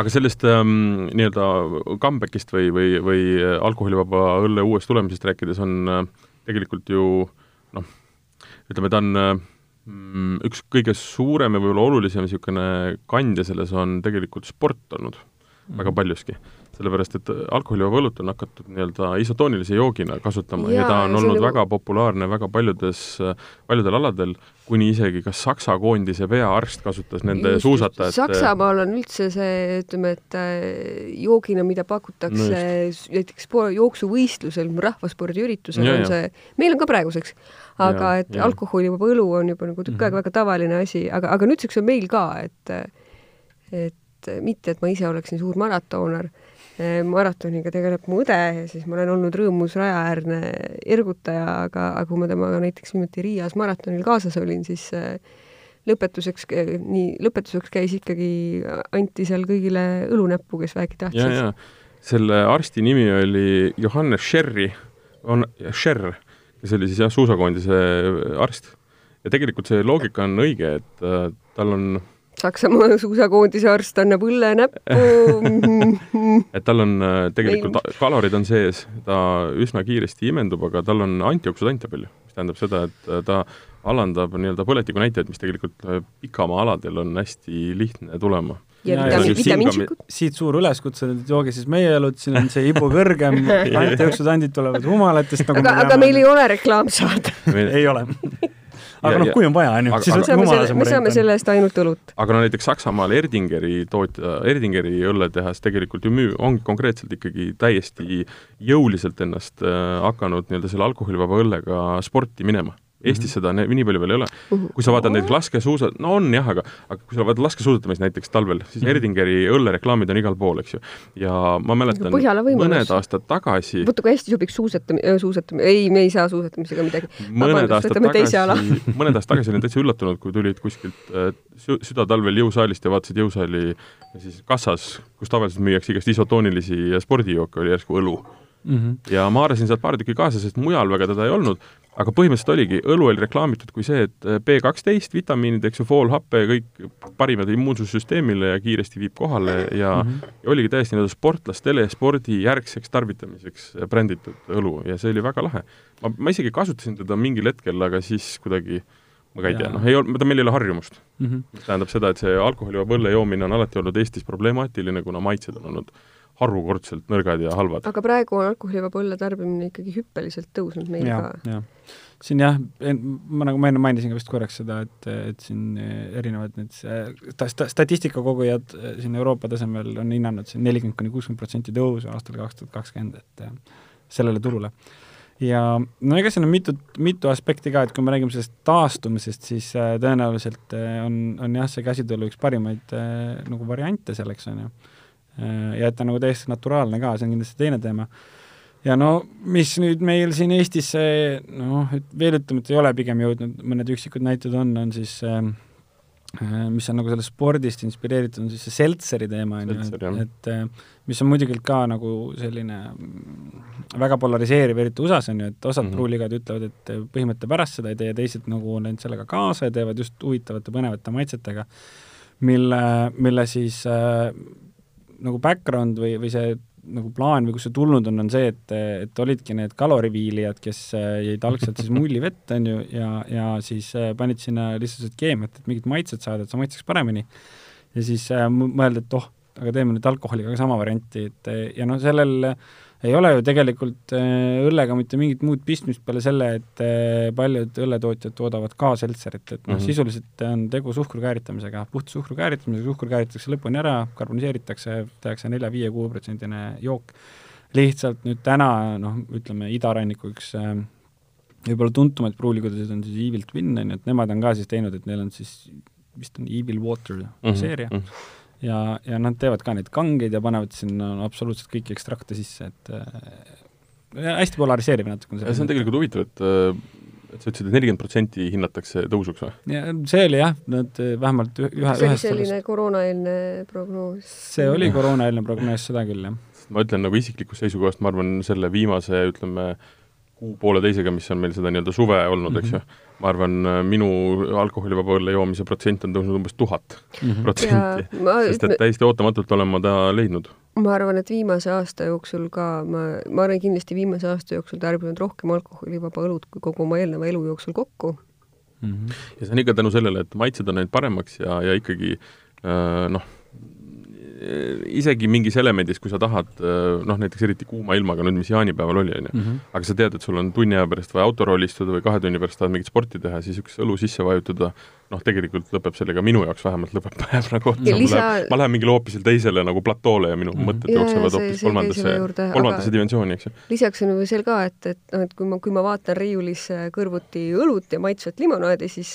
aga sellest ähm, nii-öelda comeback'ist või, või, või alkoholivaba õlle uuest tulemisest rääkides on äh, tegelikult ju noh, ütleme, ta on äh, üks kõige suurem ja võib-olla olulisem niisugune kandja selles on tegelikult sport olnud väga paljuski. Sellepärast, et alkoholivaba õlut on hakatud nii-öelda isotoonilise joogina kasutama ja, ja ta on olnud ju- väga populaarne väga paljudes, paljudel aladel, kuni isegi kas Saksa koondise peaarst kasutas nende Just, suusatajate Saksamaal on üldse see, ütleme, et äh, joogina, mida pakutakse No näiteks jooksuvõistlusel, rahvaspordiüritusel Ja, on see, meil on ka praeguseks, aga Ja, et alkoholivaba õlu on juba nagu tükk aega väga tavaline asi, aga, aga nüüdseks on meil ka, et et mitte, et ma ise oleksin suur maratooner, maratoniga tegeleb mu õde ja siis ma olen olnud rõõmus rajaäärne ergutaja, aga, aga kui ma temaga näiteks viimati Riias maratonil kaasas olin, siis äh, lõpetuseks, nii, lõpetuseks käis ikkagi, anti seal kõigile õlunäppu, kes vähegi ja selle arsti nimi oli Johannes Scherri, on Scherr, kes oli siis jah, suusakoondise arst. ja tegelikult see loogika on õige, et äh, tal on, Saksamaa suusakoondise arst annab õlle näppu [laughs] et tal on äh, tegelikult kalorid on sees, ta üsna kiiresti imendub, aga tal on antioksüdante palju, mis tähendab seda, et äh, ta alandab nii-öelda põletikunäitajaid, mis tegelikult äh, pikamaa-aladel on hästi lihtne tulema. ja Ja, ja vitamiin, siit suur üleskutse, et jooge siis meie õlut, siin on see ibu kõrgem, [laughs] antioksüdandid tulevad humalatist, nagu aga, aga meil ei ole reklaamsaade. [laughs] ei ole. Aga noh, kui on vaja, on ju, siis aga- me saame selle, humalasem me saame variant on. selle eest ainult õlut. aga no näiteks Saksamaal Erdingeri tootja, Erdingeri õlletehas tegelikult ju müü-, ongi konkreetselt ikkagi täiesti jõuliselt ennast äh, hakanud nii-öelda selle alkoholivaba õllega sporti minema. Eestis seda ne- nii palju veel ei ole. kui sa vaatad näiteks laskesuusa-, no on jah, aga aga kui sa vaatad laskesuusatamist näiteks talvel, siis Mhm. Erdingeri õllereklaamid on igal pool, eks ju. ja ma mäletan, mõned aastad tagasi vaata kui hästi sobiks suusatamine, suusatamine, ei, me ei saa suusatamisega midagi. mõned aastad tagasi, [laughs] mõned aastad tagasi olin täitsa üllatunud, kui tulid kuskilt äh, sü- südatalvel jõusaalist ja vaatasid jõusaali siis kassas, kus tavaliselt müüakse igast isotoonilisi spordijooke, oli järsku õlu. Mhm. ja ma haarasin sealt paar tükki kaasa, sest mujal väga teda ei olnud, aga põhimõtteliselt oligi, õlu oli reklaamitud kui see, et äh, B kaksteist, vitamiinid, eks ju, foolhappe, kõik parimad immuunsussüsteemile ja kiiresti viib kohale ja mm. -hmm. ja oligi täiesti nii-öelda sportlastele spordi järgseks tarvitamiseks bränditud õlu ja see oli väga lahe. ma, ma isegi kasutasin teda mingil hetkel, aga siis kuidagi ma ka ei tea, noh, ei olnud, meil ei ole harjumust. Mhm. mis tähendab seda, et see alkoholivaba õlle joomine on alati olnud Eestis problemaatiline, kuna maitsed on olnud harukordselt nõrgad ja halvad. aga praegu on alkoholivaba õlle tarbimine ikkagi hüppeliselt tõusnud meil ja, ka. ja siin jah, ma nagu ma enne mainisin ka vist korraks seda, et, et siin erinevad need sta-, sta-, statistikakogujad siin Euroopa tasemel on hinnanud siin nelikümmend kuni kuuskümmend protsenti tõusu aastal kaks tuhat kakskümmend, et sellele turule. ja no ega siin on mitut, mitu aspekti ka, et kui me räägime sellest taastumisest, siis tõenäoliselt on, on jah, see käsitolu üks parimaid nagu variante selleks, on ju. Ja et ta nagu täiesti naturaalne ka, see on kindlasti teine teema ja no mis nüüd meil siin Eestis noh, veel ütleme, et ei ole pigem jõudnud, mõned üksikud näited on, on siis äh, mis on nagu sellest spordist inspireeritud, on siis see seltseri teema, on ju, et, et äh, mis on muidugi ka nagu selline mm, väga polariseeriv, eriti USA-s on ju, et osad mm -hmm. pruuligad ütlevad, et põhimõtte pärast seda ei tee ja teised nagu on läinud sellega kaasa ja teevad just huvitavate, põnevate maitsetega, mille, mille siis äh, nagu background või, või see nagu plaan või kust see tulnud on, on see, et, et olidki need kaloriviilijad, kes jäid algselt siis mullivett, on ju, ja, ja siis panid sinna lihtsalt keemiat, et mingit maitset saada, et see maitseks paremini. ja siis äh, mõelda, et oh, aga teeme nüüd alkoholiga ka sama varianti, et ja noh, sellel ei ole ju tegelikult õllega mitte mingit muud pistmist peale selle, et paljud õlletootjad toodavad ka seltserit, et noh mm -hmm., sisuliselt on tegu suhkru kääritamisega, puht suhkru kääritamisega, suhkur kääritatakse lõpuni ära, karboniseeritakse, tehakse nelja-viie-kuue protsendine jook. lihtsalt nüüd täna noh, ütleme idaranniku üks äh, võib-olla tuntumaid pruulikodasid on siis Evil Twin, on ju, et nemad on ka siis teinud, et neil on siis vist on Evil Water mm -hmm. seeria mm. -hmm. Ja, ja nad teevad ka neid kangeid ja panevad sinna absoluutselt kõiki ekstrakte sisse, et äh, hästi polariseeriv natuke on see. on tegelikult huvitav, et äh, et sa ütlesid et, et nelikümmend protsenti hinnatakse tõusuks või? ja see oli jah, nad vähemalt ühe, ühe see oli selline koroonaeelne prognoos? see oli koroonaeelne prognoos, seda küll, jah. ma ütlen nagu isiklikust seisukohast, ma arvan, selle viimase, ütleme, kuu-pooleteisega, mis on meil seda nii-öelda suve olnud eks ju, mhm ma arvan, minu alkoholivaba õlle joomise protsent on tõusnud umbes tuhat mhm. protsenti, sest et täiesti ootamatult olen ma ta leidnud. ma arvan, et viimase aasta jooksul ka, ma, ma olen kindlasti viimase aasta jooksul tarbinud rohkem alkoholivaba õlut kui kogu oma eelneva elu jooksul kokku mm. -hmm. ja see on ikka tänu sellele, et maitsed on läinud paremaks ja, ja ikkagi äh, noh, isegi mingis elemendis, kui sa tahad noh, näiteks eriti kuuma ilmaga nüüd, mis jaanipäeval oli, on ju, mhm. aga sa tead, et sul on tunni aja pärast vaja autorooli istuda või kahe tunni pärast tahad mingit sporti teha, siis üks õlu sisse vajutada, noh, tegelikult lõpeb sellega, minu jaoks vähemalt lõpeb [laughs] päev nagu otsa, lisa... ma lähen, ma lähen mingile hoopiselt teisele nagu platoole ja minu mm. mõtted ja, jooksevad hoopis kolmandasse, kolmandasse dimensiooni, eks ju. lisaks on ju veel ka, et, et noh, et kui ma, kui ma vaatan riiulis kõrvuti õlut ja maitsvat limonaadi, siis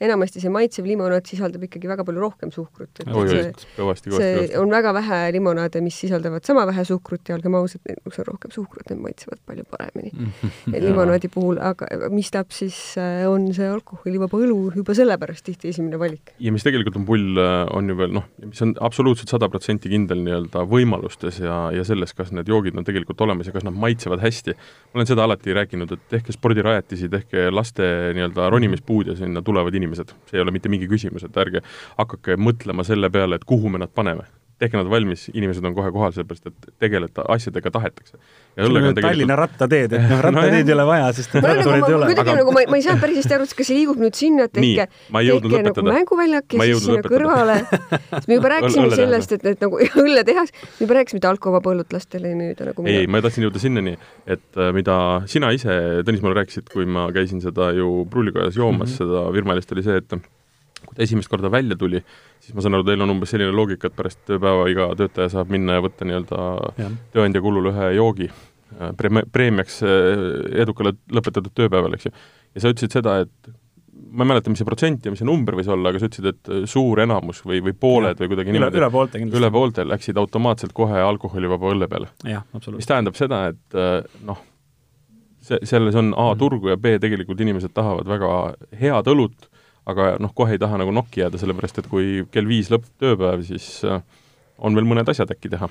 enamasti see maitsev limonaad sisaldab ikkagi väga palju rohkem suhkrut. see, on väga vähe limonaade, mis sisaldavad sama vähe suhkrut ja olgem ausad, kus on rohkem suhkrut, need maitsevad palju paremini [laughs] limonaadi puhul, aga mistap siis äh, on see alkoholivaba õlu juba sellepärast tihti esimene valik. ja mis tegelikult on pull, äh, on ju veel noh, mis on absoluutselt sada protsenti kindel nii-öelda võimalustes ja, ja selles, kas need joogid on tegelikult olemas ja kas nad maitsevad hästi. ma olen seda alati rääkinud, et tehke spordirajatisi, tehke laste nii-öelda ronimispuud ja sinna tulevad inimesed inimesed, see ei ole mitte mingi küsimus, et ärge hakake mõtlema selle peale, et kuhu me nad paneme. Tehke nad valmis, inimesed on kohe kohal, sellepärast et tegeleda asjadega tahetakse. tegelikult Tallinna rattateed, et noh, [laughs] rattateed no, ei ole vaja, sest et rattureid ei ole. kuidagi nagu ma, ma ei saanud päris hästi aru, kas see liigub nüüd sinna, et tehke, tehke nagu mänguväljak ja siis sinna kõrvale. siis me juba rääkisime sellest, et, et nagu [laughs] õlletehas, me juba rääkisime, et alkovaba õlut lastele ei müüda nagu ei, ma tahtsin jõuda sinnani, et äh, mida sina ise, Tõnis, mulle rääkisid, kui ma käisin seda ju pruulikojas joomas mm, -hmm. seda virmalist, oli see, et esimest korda välja tuli, siis ma saan aru, teil on umbes selline loogika, et pärast tööpäeva iga töötaja saab minna ja võtta nii-öelda tööandja kulul ühe joogi äh, preemia, preemiaks äh, edukale lõpetatud tööpäeval, eks ju. ja sa ütlesid seda, et ma ei mäleta, mis see protsent ja mis see number võis olla, aga sa ütlesid, et äh, suur enamus või, või pooled ja. või kuidagi niimoodi üle, üle poolte kindlasti. üle poolte läksid automaatselt kohe alkoholivaba õlle peale. mis tähendab seda, et noh, see, selles on A mhm. turgu ja B tegelikult inimesed tahavad väga head õlut aga noh, kohe ei taha nagu nokki jääda, sellepärast et kui kell viis lõpeb tööpäev, siis äh, on veel mõned asjad äkki teha.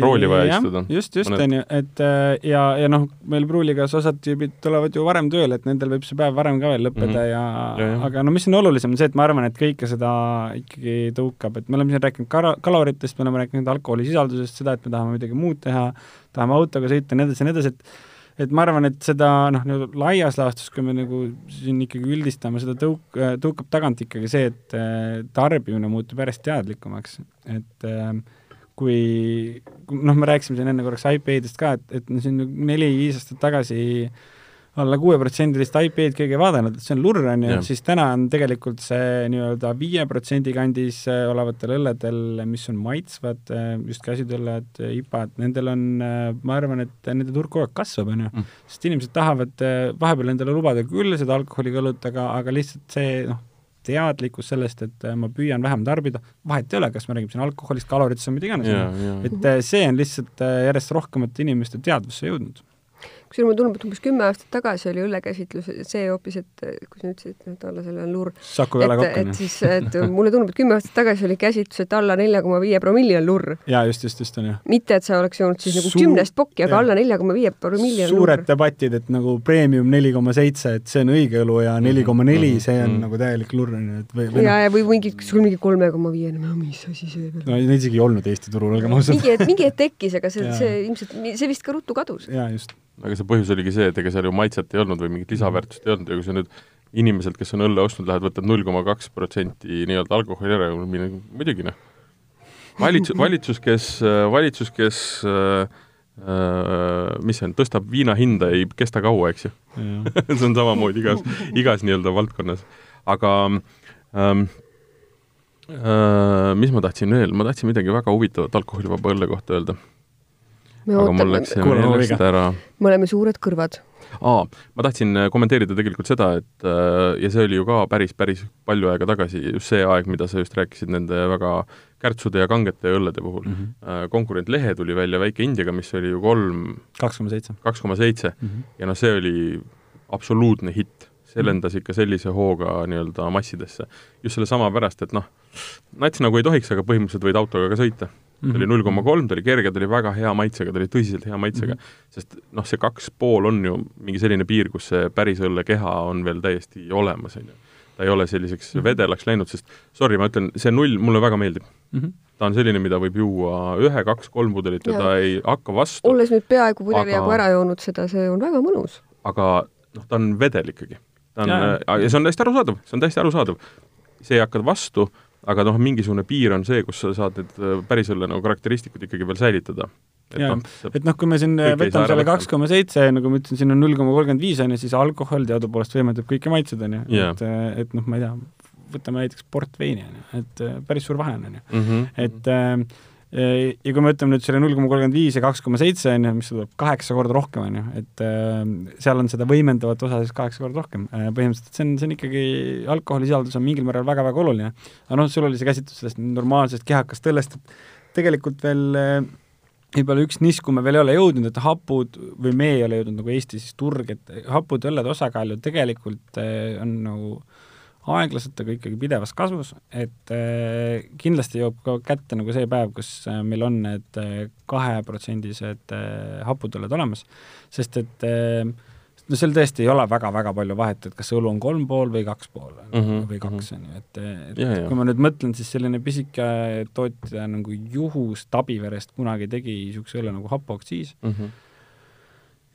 rooli vaja ja, istuda. just, just, on ju, et äh, ja, ja noh, meil Pruuligas osad tüübid tulevad ju varem tööle, et nendel võib see päev varem ka veel lõppeda mm -hmm. ja, ja, ja aga no mis on olulisem, on see, et ma arvan, et kõike seda ikkagi tõukab, et me oleme siin rääkinud kal-, kaloritest, me oleme rääkinud alkoholisisaldusest, seda, et me tahame midagi muud teha, tahame autoga sõita ja nii edasi ja nii edasi, et et ma arvan, et seda noh, nii-öelda laias laastus, kui me nagu siin ikkagi üldistame, seda tõuk-, tõukab tagant ikkagi see, et äh, tarbimine muutub järjest teadlikumaks, et äh, kui noh, me rääkisime siin enne korraks iPadist ka, et, et siin neli-viis aastat tagasi äh, alla kuueprotsendilist IP-d keegi ei vaadanud, et see on lurr, on ju, siis täna on tegelikult see nii-öelda viie protsendi kandis äh, olevatel õlledel, mis on maitsvad, äh, just käsitööõlled, äh, IPA-d, nendel on, ma arvan, et nende turg kogu aeg kasvab, on ju. Mm. sest inimesed tahavad vahepeal endale lubada küll seda alkoholiga õlut, aga, aga lihtsalt see noh, teadlikkus sellest, et ma püüan vähem tarbida, vahet ei ole, kas me räägime siin alkoholist, kaloritest või mida iganes, et see on lihtsalt järjest rohkemate inimeste teadvusse jõudnud kusjuures mulle tundub, et umbes kümme aastat tagasi oli õllekäsitlus see hoopis, et kui sa ütlesid, et alla selle on lurr. Saku Vele kokk on ju. et siis, et mulle tundub, et kümme aastat tagasi oli käsitlus, et alla nelja koma viie promilli on lurr. jaa, just, just, just on ju. mitte, et sa oleks joonud siis nagu Suur... kümnest pokki, aga ja. alla nelja koma viie promilli on suured lurr. debatid, et nagu premium neli koma seitse, et see on õige õlu ja neli koma neli, mhm. see on mm. nagu täielik lurr on ju, et või, või ja, ja või mingi, sul mingi kolme koma viie, no mis asi see veel no neid isegi ei olnud Eesti turul, olgem ausad. mingi, et mingi hetk tekkis, aga see, see ilmselt, see vist ka ruttu kadus. jaa, just aga see põhjus oligi see, et ega seal ju maitset ei olnud või mingit lisaväärtust ei olnud. Ja kui sa nüüd inimeselt, kes on õlle ostnud, lähed, võtad null koma kaks protsenti nii-öelda alkoholi ära, muidugi noh. valitsus, valitsus, kes, valitsus, kes äh, mis see on, tõstab viina hinda, ei kesta kaua, eks ju. [laughs] See on samamoodi igas, igas nii-öelda valdkonnas. aga ähm, äh, mis ma tahtsin veel, ma tahtsin midagi väga huvitavat alkoholivaba õlle kohta öelda me aga mul ootame läks, see meelest ära me oleme suured kõrvad. aa, ma tahtsin äh, kommenteerida tegelikult seda, et äh, ja see oli ju ka päris, päris palju aega tagasi, just see aeg, mida sa just rääkisid nende väga kärtsude ja kangete õllede puhul mm. Mhm. -hmm. konkurent Lehe tuli välja Väike Indiaga, mis oli ju kolm, kaks koma seitse. kaks koma seitse Mhm. ja noh, see oli absoluutne hitt. see lendas ikka sellise hooga nii-öelda massidesse. just sellesama pärast, et noh, nats nagu ei tohiks, aga põhimõtteliselt võid autoga ka sõita. Ta Mhm. oli null koma kolm, ta oli kerge, ta oli väga hea maitsega, ta oli tõsiselt hea maitsega mm, -hmm. sest noh, see kaks pool on ju mingi selline piir, kus see päris õllekeha on veel täiesti olemas, on ju. ta ei ole selliseks Mhm. vedelaks läinud, sest sorry, ma ütlen, see null mulle väga meeldib. Mhm. ta on selline, mida võib juua ühe, kaks, kolm pudelit ja Jaa. ta ei hakka vastu, olles nüüd peaaegu pudeli jagu ära joonud seda, see on väga mõnus. aga noh, ta on vedel ikkagi. ta on ja, ja see on täiesti arusaadav, see on täiesti arusaadav. see ei hakka vastu, aga noh, mingisugune piir on see, kus sa saad need äh, päris õlle nagu karakteristikud ikkagi veel säilitada. et noh, et noh, kui me siin Kõike saa võtame selle kaks koma seitse, nagu ma ütlesin, siin on null koma kolmkümmend viis on ju, siis alkohol teadupoolest võimendab kõiki maitseid on ju, et, et noh, ma ei tea, võtame näiteks portveini on ju, et äh, päris suur vahe on on ju, mm -hmm. et äh, ja kui me ütleme nüüd selle null koma kolmkümmend viis ja kaks koma seitse on ju, mis tuleb kaheksa korda rohkem on ju, et äh, seal on seda võimendavat osa siis kaheksa korda rohkem. põhimõtteliselt see on, see on ikkagi, alkoholisisaldus on mingil määral väga-väga oluline. aga noh, sul oli see käsitlus sellest normaalsest kehakast õllest, et tegelikult veel äh, võib-olla üks nišk, kuhu me veel ei ole jõudnud, et hapud või me ei ole jõudnud nagu Eestis turg, et hapud õllede osakaal ju tegelikult äh, on nagu aeglaselt, aga ikkagi pidevas kasvus, et äh, kindlasti jõuab ka kätte nagu see päev, kus äh, meil on need äh, kaheprotsendised hapudõlled olemas, sest et no seal tõesti ei ole väga-väga palju vahet, et kas õlu on kolm pool või kaks pool ju, Mhm, või kaks on ju, et, et Jaa, jaa. kui ma nüüd mõtlen, siis selline pisike tootja nagu Juhus Tabiverest kunagi tegi niisuguse õlle nagu hapuaktsiis Mm -hmm.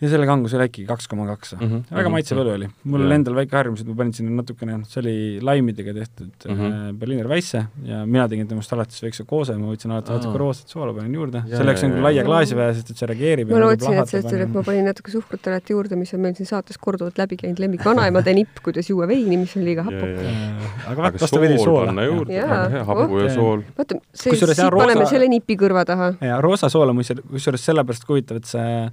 Ja selle kangus oli äkki kaks koma kaks. Mhm, väga mhm, maitsev õlu oli. mul oli endal väike harjumus, et ma panin sinna natukene, see oli laimidega tehtud mm. -hmm. Berliiner Weisse ja mina tegin temast alati väikse koose, ma võtsin alati natuke roostet soola, panin juurde. Selleks on küll laia klaasi vaja, sest et see reageerib. ma lootsin, et sa ütlesid, et ma panin natuke suhkrut alati juurde, mis on meil siin saates korduvalt läbi käinud, lemmik vanaemade nipp, kuidas juua veini, mis on liiga hapu. aga aga vaat, vastupidi sool soola. hapu ja sool. vaata, see, siit paneme selle nipi kõrva taha. ja roosa soola muuseas, kusjuures sellepärast huvitav, et see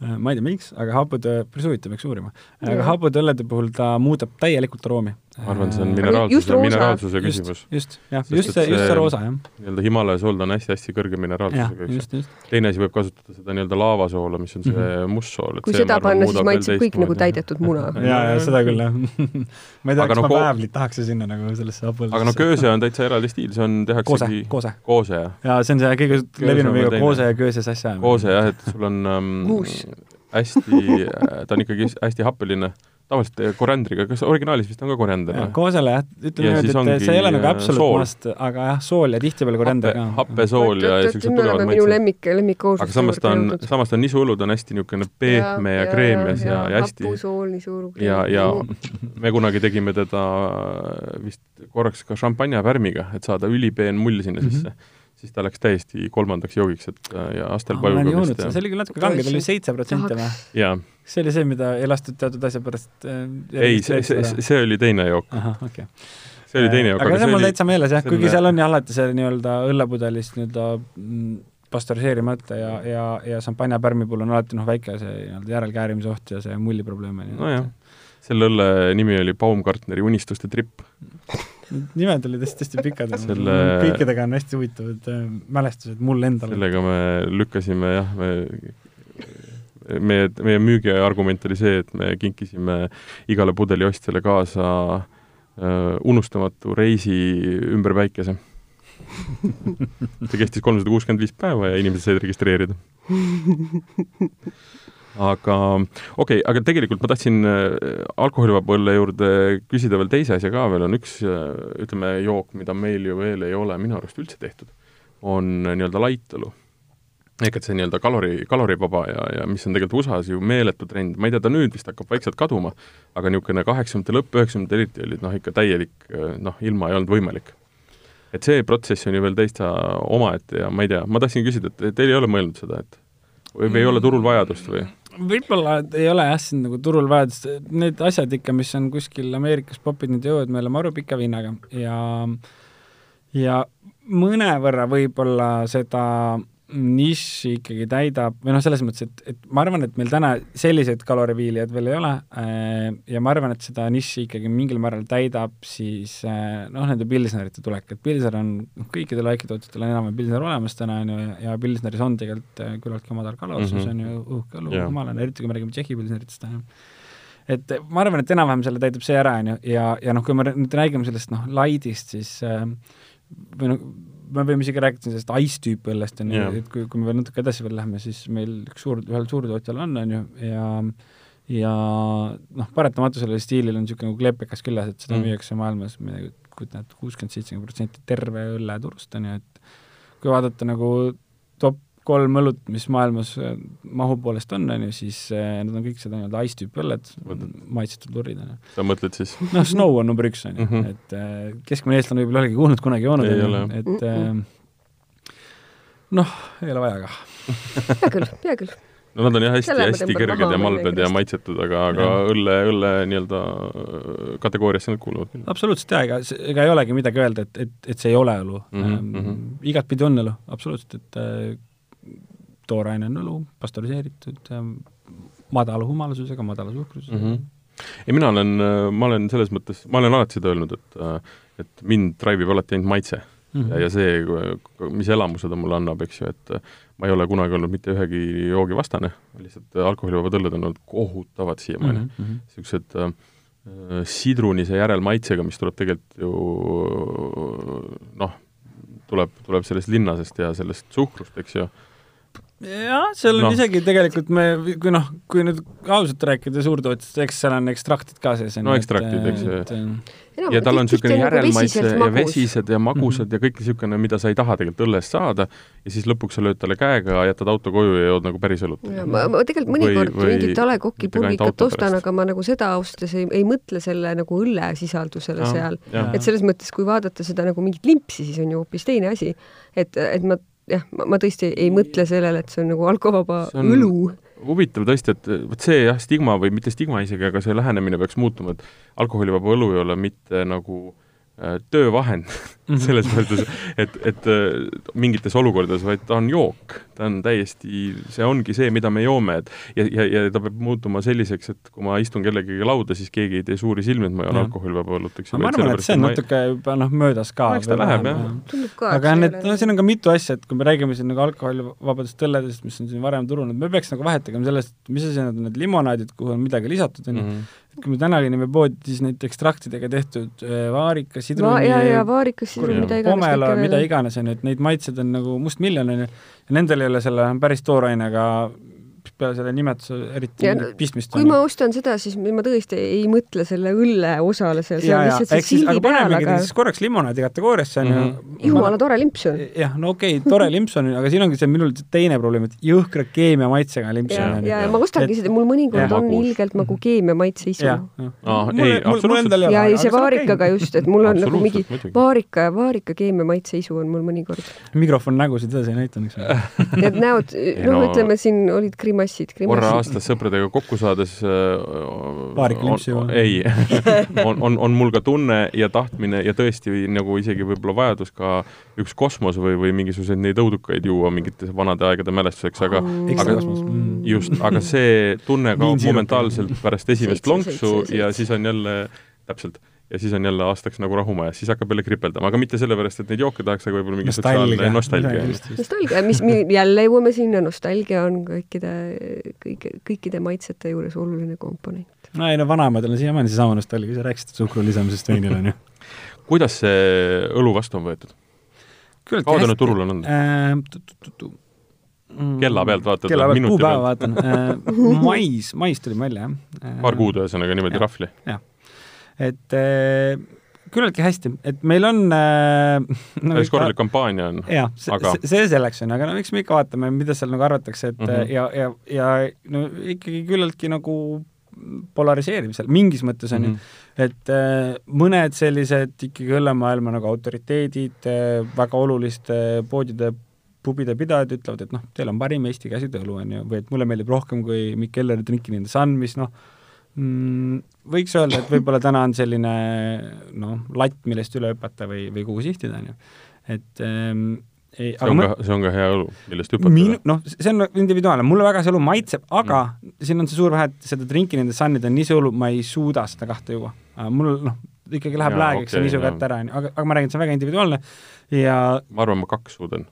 ma ei tea, miks, aga haputöö, päris huvitav, peaks uurima. aga Jaa. haputööllede puhul ta muudab täielikult aroomi. Ma arvan, see on just mineraalsuse, mineraalsuse küsimus just, jah, just see, just see see- roosa, jah. nii-öelda Himalaia sool, ta on hästi-hästi kõrge mineraalsusega, eks ju. teine asi võib kasutada seda nii-öelda laavasoola, mis on see mm. -hmm. must sool. kui seda panna, siis maitseb kõik nagu täidetud muna. [laughs] jaa, jaa, seda küll, jah. [laughs] ma ei tea, kas no ma väävlit tahaks sinna nagu sellesse hapuldasse. aga no kööse on täitsa eraldi stiil, see on, tehaksegi, koose. koose jah. jaa, see on see kõige levinum viga koose ja kööse sassi koose jah, et sul on ähm, hästi, ta on ikkagi hästi happeline, tavaliselt eh, koriandriga, kas originaalis vist on ka koriander koosele jah, ütleme Ja niimoodi, et see ei ole nagu äh, absoluut sool. must, aga jah, sool ja tihtipeale koriander ka. happesool ja me tugevad oleme minu maitsed. lemmik, lemmikkoosluste aga samas ta on, samas ta on nisuõlu, ta on hästi niisugune pehme ja, ja kreemias ja, ja, ja hästi hapusool, nisuõlu. ja, ja me kunagi tegime teda vist korraks ka šampanjapärmiga, et saada ülipeen mull sinna Mhm. sisse mm. -hmm siis ta läks täiesti kolmandaks joogiks, et äh, ja Astel olen Pajuga joonud vist see oli küll natuke kange, ta oli seitse protsenti või? see oli see, mida ei lastud teatud asja pärast äh, ei, see, see, see oli teine jook, okay.. see oli teine jook, aga see on mul oli täitsa meeles jah, kuigi selline- seal on jah alati see nii-öelda õllepudelist nii-öelda mm, pastöriseerimata ja, ja, ja šampanjapärmi puhul on alati noh, väike see nii-öelda järelkäärimise oht ja see mulli probleem on ju. nojah, selle õlle nimi oli Baumgartneri unistuste tripp. [laughs] nimed olid hästi, hästi pikad Selle- Selle..., kõikidega on hästi huvitavad äh, mälestused mul endal. sellega me lükkasime jah, me meie, meie müügiargument oli see, et me kinkisime igale pudeliostjale kaasa äh, unustamatu reisi ümber päikese. see kestis kolmsada kuuskümmend viis päeva ja inimesed said registreerida. [laughs] aga okei okay,, aga tegelikult ma tahtsin äh, alkoholivaba õlle juurde küsida veel teise asja ka veel, on üks äh, ütleme, jook, mida meil ju veel ei ole minu arust üldse tehtud, on äh, nii-öelda laitõlu ehk et see nii-öelda kalori, kalorivaba ja, ja mis on tegelikult USA-s ju meeletu trend, ma ei tea, ta nüüd vist hakkab vaikselt kaduma, aga niisugune kaheksakümnendate lõpp, üheksakümnendate eriti olid noh, ikka täielik noh, ilma ei olnud võimalik. et see protsess on ju veel täitsa omaette ja ma ei tea, ma tahtsin küsida, et teil ei ole mõelnud seda, et või, või ei ole turul vajadust või? Võib-olla ei ole jah siin nagu turul vajadust, need asjad ikka, mis on kuskil Ameerikas popinud, jõuavad meile maru pika vinnaga. Ja ja mõnevõrra võib-olla seda nišši ikkagi täidab, või noh, selles mõttes, et, et ma arvan, et meil täna selliseid kaloriviilijaid veel ei ole äh, ja ma arvan, et seda nišši ikkagi mingil määral täidab siis äh, noh, nende pilsnerite tulek, et pilsner on, noh, kõikidel väiketootjatel on enam-vähem pilsner olemas täna, on ju, ja pilsneris on tegelikult äh, küllaltki madal kalorsus mm, -hmm. on ju, uhke õlu, rumalane, eriti kui me räägime Tšehhi pilsneritest, on ju et ma arvan, et enam-vähem selle täidab see ära, on ju, ja, ja noh, kui me nüüd räägime sellest noh, laidist, siis äh, või noh, me võime isegi rääkida sellest Ice-tüüpi õllest, on ju, et kui, kui me veel natuke edasi veel läheme, siis meil üks suur, ühel suurtootjal on, on ju, ja ja noh, paratamatu sellel stiilil on niisugune nagu kleepekas küljes, et seda mm. müüakse maailmas, ma ei kujuta ette, kuuskümmend, seitsekümmend protsenti terve õlleturust, on ju, et kui vaadata nagu top kolm õlut, mis maailmas äh, mahu poolest on, on ju, siis äh, need on kõik seda nii-öelda ice-tüüpi õlled, maitsetud lurrid, on ju. sa mõtled siis? noh, Snow on number üks, on ju, mhm. et äh, keskmine eestlane võib-olla ei olegi kuulnud, kunagi joonud, on ju, et noh, ei ole vaja ka. hea küll, hea küll no nad on jah hästi, hästi kerged ja malbed ja maitsetud, aga, aga ja. õlle, õlle nii-öelda kategooriasse nad kuuluvad absoluutselt jaa, ega, ega ei olegi midagi öelda, et, et, et see ei ole õlu mm. -hmm. igatpidi on õlu, absoluutselt, et tooraine on õlu, pastöriseeritud, madala humalasusega, madala suhkrususega mm. -hmm. ei, mina olen, ma olen selles mõttes, ma olen alati seda öelnud, et et mind drive ib alati ainult maitse mm. -hmm. ja, ja see, mis elamuse ta mulle annab, eks ju, et ma ei ole kunagi olnud mitte ühegi joogi vastane, lihtsalt alkoholivabad õlled on olnud kohutavad siiamaani mm -hmm.. niisugused äh, sidrunise järelmaitsega, mis tuleb tegelikult ju noh, tuleb, tuleb sellest linnasest ja sellest suhkrust, eks ju jah, seal on no. isegi tegelikult me, kui noh, kui nüüd ausalt rääkida suurtootjatest, eks seal on ekstraktid ka sees. no ekstraktid, eks ju. ja tal on niisugune nagu järelmaitse ja vesised ja magusad mm -hmm. ja kõik niisugune, mida sa ei taha tegelikult õllest saada ja siis lõpuks sa lööd talle käega, jätad auto koju ja jood nagu päris õlut. ma, ma tegelikult mõnikord mingit A Le Coq'i purgikat ostan, aga ma nagu seda austes ei, ei mõtle selle nagu õllesisaldusele ja, seal. et selles mõttes, kui vaadata seda nagu mingit limpsi, siis on ju hoopis teine asi. et, et ma jah, ma tõesti ei mõtle sellele, et see on nagu alkovaba on... õlu huvitav tõesti, et vot see jah, stigma või mitte stigma isegi, aga see lähenemine peaks muutuma, et alkoholivaba õlu ei ole mitte nagu äh, töövahend [laughs] selles mõttes, et, et äh, mingites olukordades, vaid ta on jook. Ta on täiesti, see ongi see, mida me joome, et ja, ja, ja ta peab muutuma selliseks, et kui ma istun kellegagi lauda, siis keegi ei tee suuri silmi, et ma joon alkoholivaba õlut, eks ju. ma arvan, et see on natuke juba noh, möödas ka. eks ta läheb, jah. aga need, no siin on ka mitu asja, et kui me räägime siin nagu alkoholivabadest õlledest, mis on siin varem turul, me peaks nagu vahet tegema sellest, mis asi on need limonaadid, kuhu on midagi lisatud, on ju, mhm kui me täna olime poodi, siis need ekstraktidega tehtud äh, vaarika, sidruni Va, ja, ja vaarikas, sidrun, mida iganes. pomelo, mida iganes, on ju, et neid maitsed on nagu mustmiljon, on ju, ja nendel ei ole selle päris toorainega peale selle nimetuse eriti ja, pistmist kui on. ma ostan seda, siis ma tõesti ei mõtle selle õlle osale seal, see on lihtsalt see sildi peal, aga siis korraks limonaadi kategooriasse on mm -hmm. ju jumala tore limps on. jah, no okei okay,, tore limps on, aga siin ongi see minul teine probleem, et jõhkra keemia maitsega limps on. ja, ja ma ostangi seda, mul mõnikord on ilgelt nagu keemia maitse isu. ja ei, see vaarikaga just, et mul on nagu mingi vaarika ja vaarika keemia maitse isu on mul mõnikord. mikrofon nägusid edasi ei näidanud, eks ole. Need näod, [laughs] noh, ütleme siin olid Krimas grimassid. korra aastas sõpradega kokku saades äh, või? ei [laughs] on, on, on mul ka tunne ja tahtmine ja tõesti nagu isegi võib-olla vajadus ka üks kosmos või, või mingisuguseid neid õudukaid juua mingite vanade aegade mälestuseks, aga mm. aga mm. just, aga see tunne kaob momentaalselt pärast esimest lonksu ja siis on jälle täpselt ja siis on jälle aastaks nagu rahu majas, siis hakkab jälle kripeldama, aga mitte sellepärast, et neid jooke tahaks, aga võib-olla mingi sotsiaalne nostalgia. nostalgia, mis jälle jõuame sinna, nostalgia on kõikide, kõige, kõikide maitsete juures oluline komponent. no ei no vanaemadel on siiamaani seesama nostalgia, sa rääkisid suhkru lisamisest veinile, on ju. [laughs] kuidas see õlu vastu on võetud? kaua ta nüüd turul on olnud äh,? kella pealt vaatad? kella pealt, kuupäeva vaatan äh, [laughs] mais, mais tuli välja, jah. paar kuud ühesõnaga niimoodi rahvli? jah et äh, küllaltki hästi, et meil on äh, [laughs] no, päris korralik kampaania on. jah, aga... see selleks on, aga no eks me ikka vaatame, mida seal nagu arvatakse, et mm -hmm. ja, ja, ja no ikkagi küllaltki nagu polariseerimisel, mingis mõttes on ju mm -hmm., et äh, mõned sellised ikkagi õllemaailma nagu autoriteedid äh,, väga oluliste poodide pubide pidajad ütlevad, et noh, teil on parim Eesti käsitööõlu, on ju, või et mulle meeldib rohkem kui Mikk Elleri Drinking in the Sun, mis noh, mm, võiks öelda, et võib-olla täna on selline noh, latt, millest üle hüpata või, või kuhu sihtida, on ju. et ähm, ei, see on ka, see on ka hea õlu, millest hüpata. minu, noh, see on individuaalne, mulle väga see õlu maitseb, aga mm. siin on see suur vahe, et seda drinki nende sannid on nii see õlu, ma ei suuda seda kahte juua. mul noh, ikkagi läheb läägiks okay, ja nisu kätte ära, onju, aga, aga ma räägin, see on väga individuaalne ja ma arvan, ma kaks suudan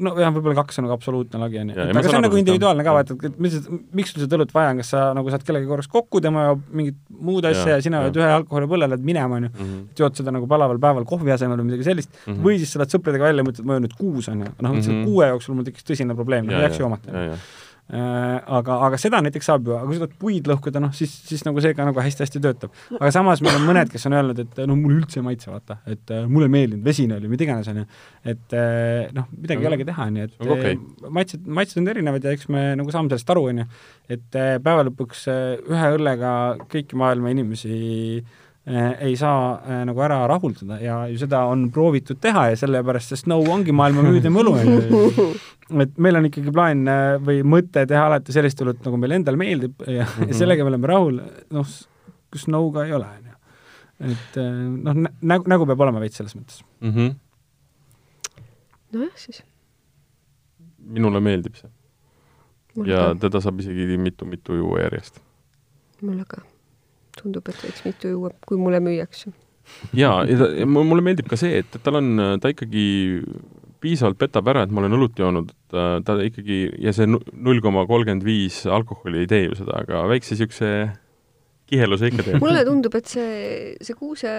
nojah, võib-olla kaks on nagu absoluutne lagi, onju. aga see on nagu individuaalne ka, vaata, et mis, miks sul seda õlut vaja on, kas sa nagu saad kellegagi korraks kokku, tema joob mingit muud asja ja, ja sina jood ühe alkoholipõlle, lähed minema, onju. Mhm. et jood seda nagu palaval päeval kohvi asemel või midagi sellist mm, -hmm. või siis sa lähed sõpradega välja ja mõtled, ma joon nüüd kuus, onju. noh, mõtlesin, et mhm. kuue jooksul mul tekkis tõsine probleem, noh, ei jaksa joomata aga, aga seda näiteks saab ju, aga kui sa tahad puid lõhkuda, noh siis, siis nagu see ka nagu hästi-hästi töötab. aga samas meil on mõned, kes on öelnud, et no mulle üldse ei maitse, vaata, et uh, mulle ei meeldinud, vesine oli, mida iganes, on ju. et uh, noh, midagi ei olegi teha, on ju, et okay. maitsed, maitsed on erinevad ja eks me nagu saame sellest aru, on ju. et päeva lõpuks ühe õllega kõiki maailma inimesi ei saa äh, nagu ära rahuldada ja ju seda on proovitud teha ja sellepärast see Snow ongi maailma müüdim õlu, on [laughs] ju et meil on ikkagi plaan äh, või mõte teha alati sellist õlut, nagu meile endale meeldib ja mm -hmm. sellega me oleme rahul, noh, Snow'ga ei ole, on ju. et äh, noh, nägu, nägu peab olema veits selles mõttes mm. -hmm. nojah, siis. minule meeldib see. ja teda saab isegi mitu-mitu juua järjest. mulle ka. Tundub, et võiks mitu juua, kui mulle müüakse jaa, ja ta, mulle meeldib ka see, et tal on, ta ikkagi piisavalt petab ära, et ma olen õlut joonud, et äh, ta ikkagi, ja see null koma kolmkümmend viis alkoholi ei tee ju seda, aga väikse niisuguse kiheluse ikka teeb. mulle tundub, et see, see kuuse,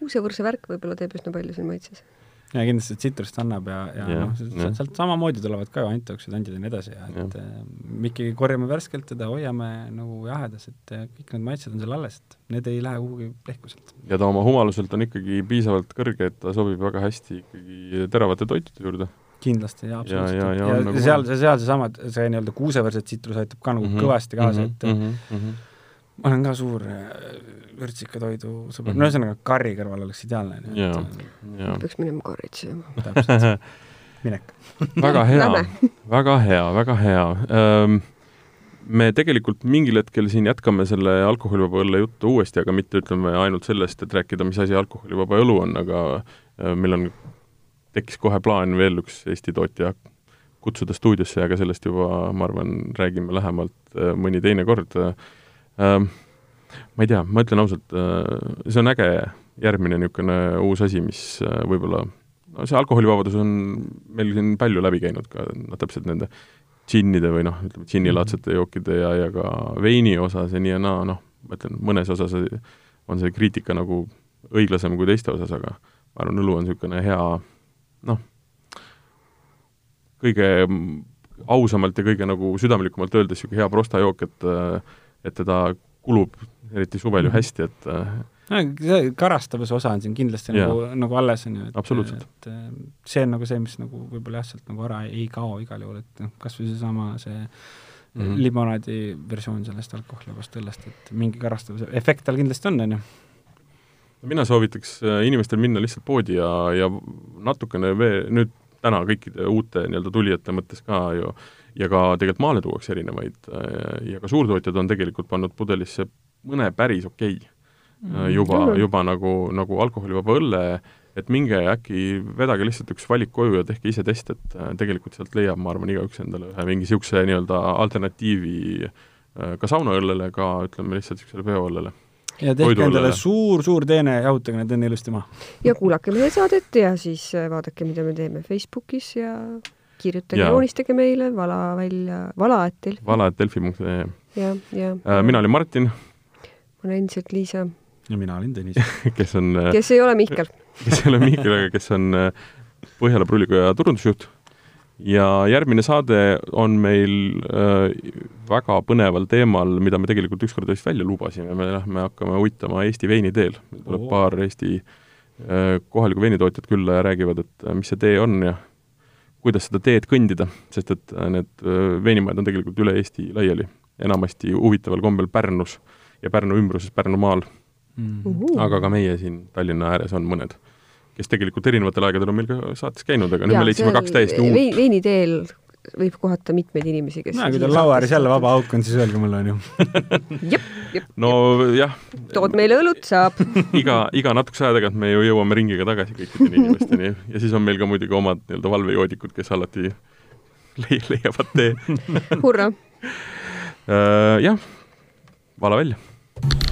kuusevõrse värk võib-olla teeb üsna palju siin maitses ja kindlasti tsitrust annab ja, ja, ja noh, sealt, samamoodi tulevad ka ju antioksüdandid ja nii edasi ja et ja. Me ikkagi korjame värskelt teda, hoiame nagu jahedas, et äh, kõik need maitsed on seal alles, et need ei lähe kuhugi lehku sealt. ja ta oma humaluselt on ikkagi piisavalt kõrge, et ta sobib väga hästi ikkagi teravate toitude juurde kindlasti, jaa, absoluutselt. ja, ja, ja, ja nagu seal, seal seesama, see nii-öelda kuusevärse tsitrus aitab ka nagu mm -hmm, kõvasti kaasa mm, -hmm, et mm -hmm. Ma olen ka suur vürtsikatoidu sõber. Mm, -hmm. no ühesõnaga karri kõrval oleks ideaalne. peaks minema karrit sööma. täpselt, minek. [laughs] Väga hea. Väga hea, väga hea. Um, me tegelikult mingil hetkel siin jätkame selle alkoholivaba õlle juttu uuesti, aga mitte ütleme ainult sellest, et rääkida, mis asi alkoholivaba õlu on, aga äh, meil on, tekkis kohe plaan veel üks Eesti tootja kutsuda stuudiosse, aga sellest juba, ma arvan, räägime lähemalt äh, mõni teine kord. äh, ma ei tea, ma ütlen ausalt, äh, see on äge järgmine niisugune uus asi, mis äh, võib-olla, no see alkoholivabadus on meil siin palju läbi käinud ka, noh, täpselt nende džinnide või noh, ütleme džinnilaadsete jookide ja, ja ka veini osas ja nii ja naa, noh, ma ütlen, mõnes osas on see kriitika nagu õiglasem kui teiste osas, aga ma arvan, õlu on niisugune hea noh, kõige ausamalt ja kõige nagu südamlikumalt öeldes niisugune hea prostajook, et et teda kulub eriti suvel ju mhm. hästi, et äh, see karastavuse osa on siin kindlasti yeah. nagu, nagu alles, on ju. absoluutselt. et äh, see on nagu see, mis nagu võib-olla jah, sealt nagu ära ei kao igal juhul, et noh, kas või seesama see mm -hmm. limonaadi versioon sellest alkoholivabast õllest, et mingi karastavuse efekt tal kindlasti on, on ju mina soovitaks äh, inimestel minna lihtsalt poodi ja, ja natukene veel, nüüd täna kõikide uute nii-öelda tulijate mõttes ka ju, ja ka tegelikult maale tuuakse erinevaid ja ka suurtootjad on tegelikult pannud pudelisse mõne päris okei okay. mm. juba, juba nagu, nagu alkoholivaba õlle, et minge äkki vedage lihtsalt üks valik koju ja tehke ise test, et äh, tegelikult sealt leiab, ma arvan, igaüks endale ühe mingi niisuguse nii-öelda alternatiivi äh, ka saunaõllele, ka ütleme lihtsalt niisugusele peoõllele ja tehke endale suur-suur teene ja jahutage need enne ilusti maha. ja kuulake meie saadet ja siis äh, vaadake, mida me teeme Facebookis ja kirjutage, joonistage meile, vala välja, vala.delfi. vala.delfi.ee. ja, ja. mina olin Martin ma olen endiselt Liisa. ja mina olin Tõnis [laughs] kes on äh, kes ei ole Mihkel [laughs] kes ei ole Mihkel, aga kes on äh, Põhjala Prüllikoja turundusjuht. ja järgmine saade on meil äh, väga põneval teemal, mida me tegelikult ükskord vist välja lubasime, me lähme hakkame uitama Eesti veiniteel. tuleb oh. paar Eesti äh, kohalikku veinitootjat külla ja räägivad, et äh, mis see tee on ja kuidas seda teed kõndida, sest et äh, need veinimajad on tegelikult üle Eesti laiali, enamasti huvitaval kombel Pärnus ja Pärnu ümbruses Pärnumaal mm. -hmm. aga ka meie siin Tallinna ääres on mõned, kes tegelikult erinevatel aegadel on meil ka saates käinud, aga nüüd me leidsime kaks täiesti uut. veiniteel võib kohata mitmeid inimesi, kes no kui teil laua ääres jälle vaba auk on, siis öelge mulle, onju. [laughs] jep, jep. no jah. tood meile õlut, saab [laughs] iga, iga natukese aja tagant me ju jõuame ringiga tagasi kõikide inimesteni ja siis on meil ka muidugi omad nii-öelda valvejoodikud, kes alati le leiavad tee hurraa uh,! jah, vala välja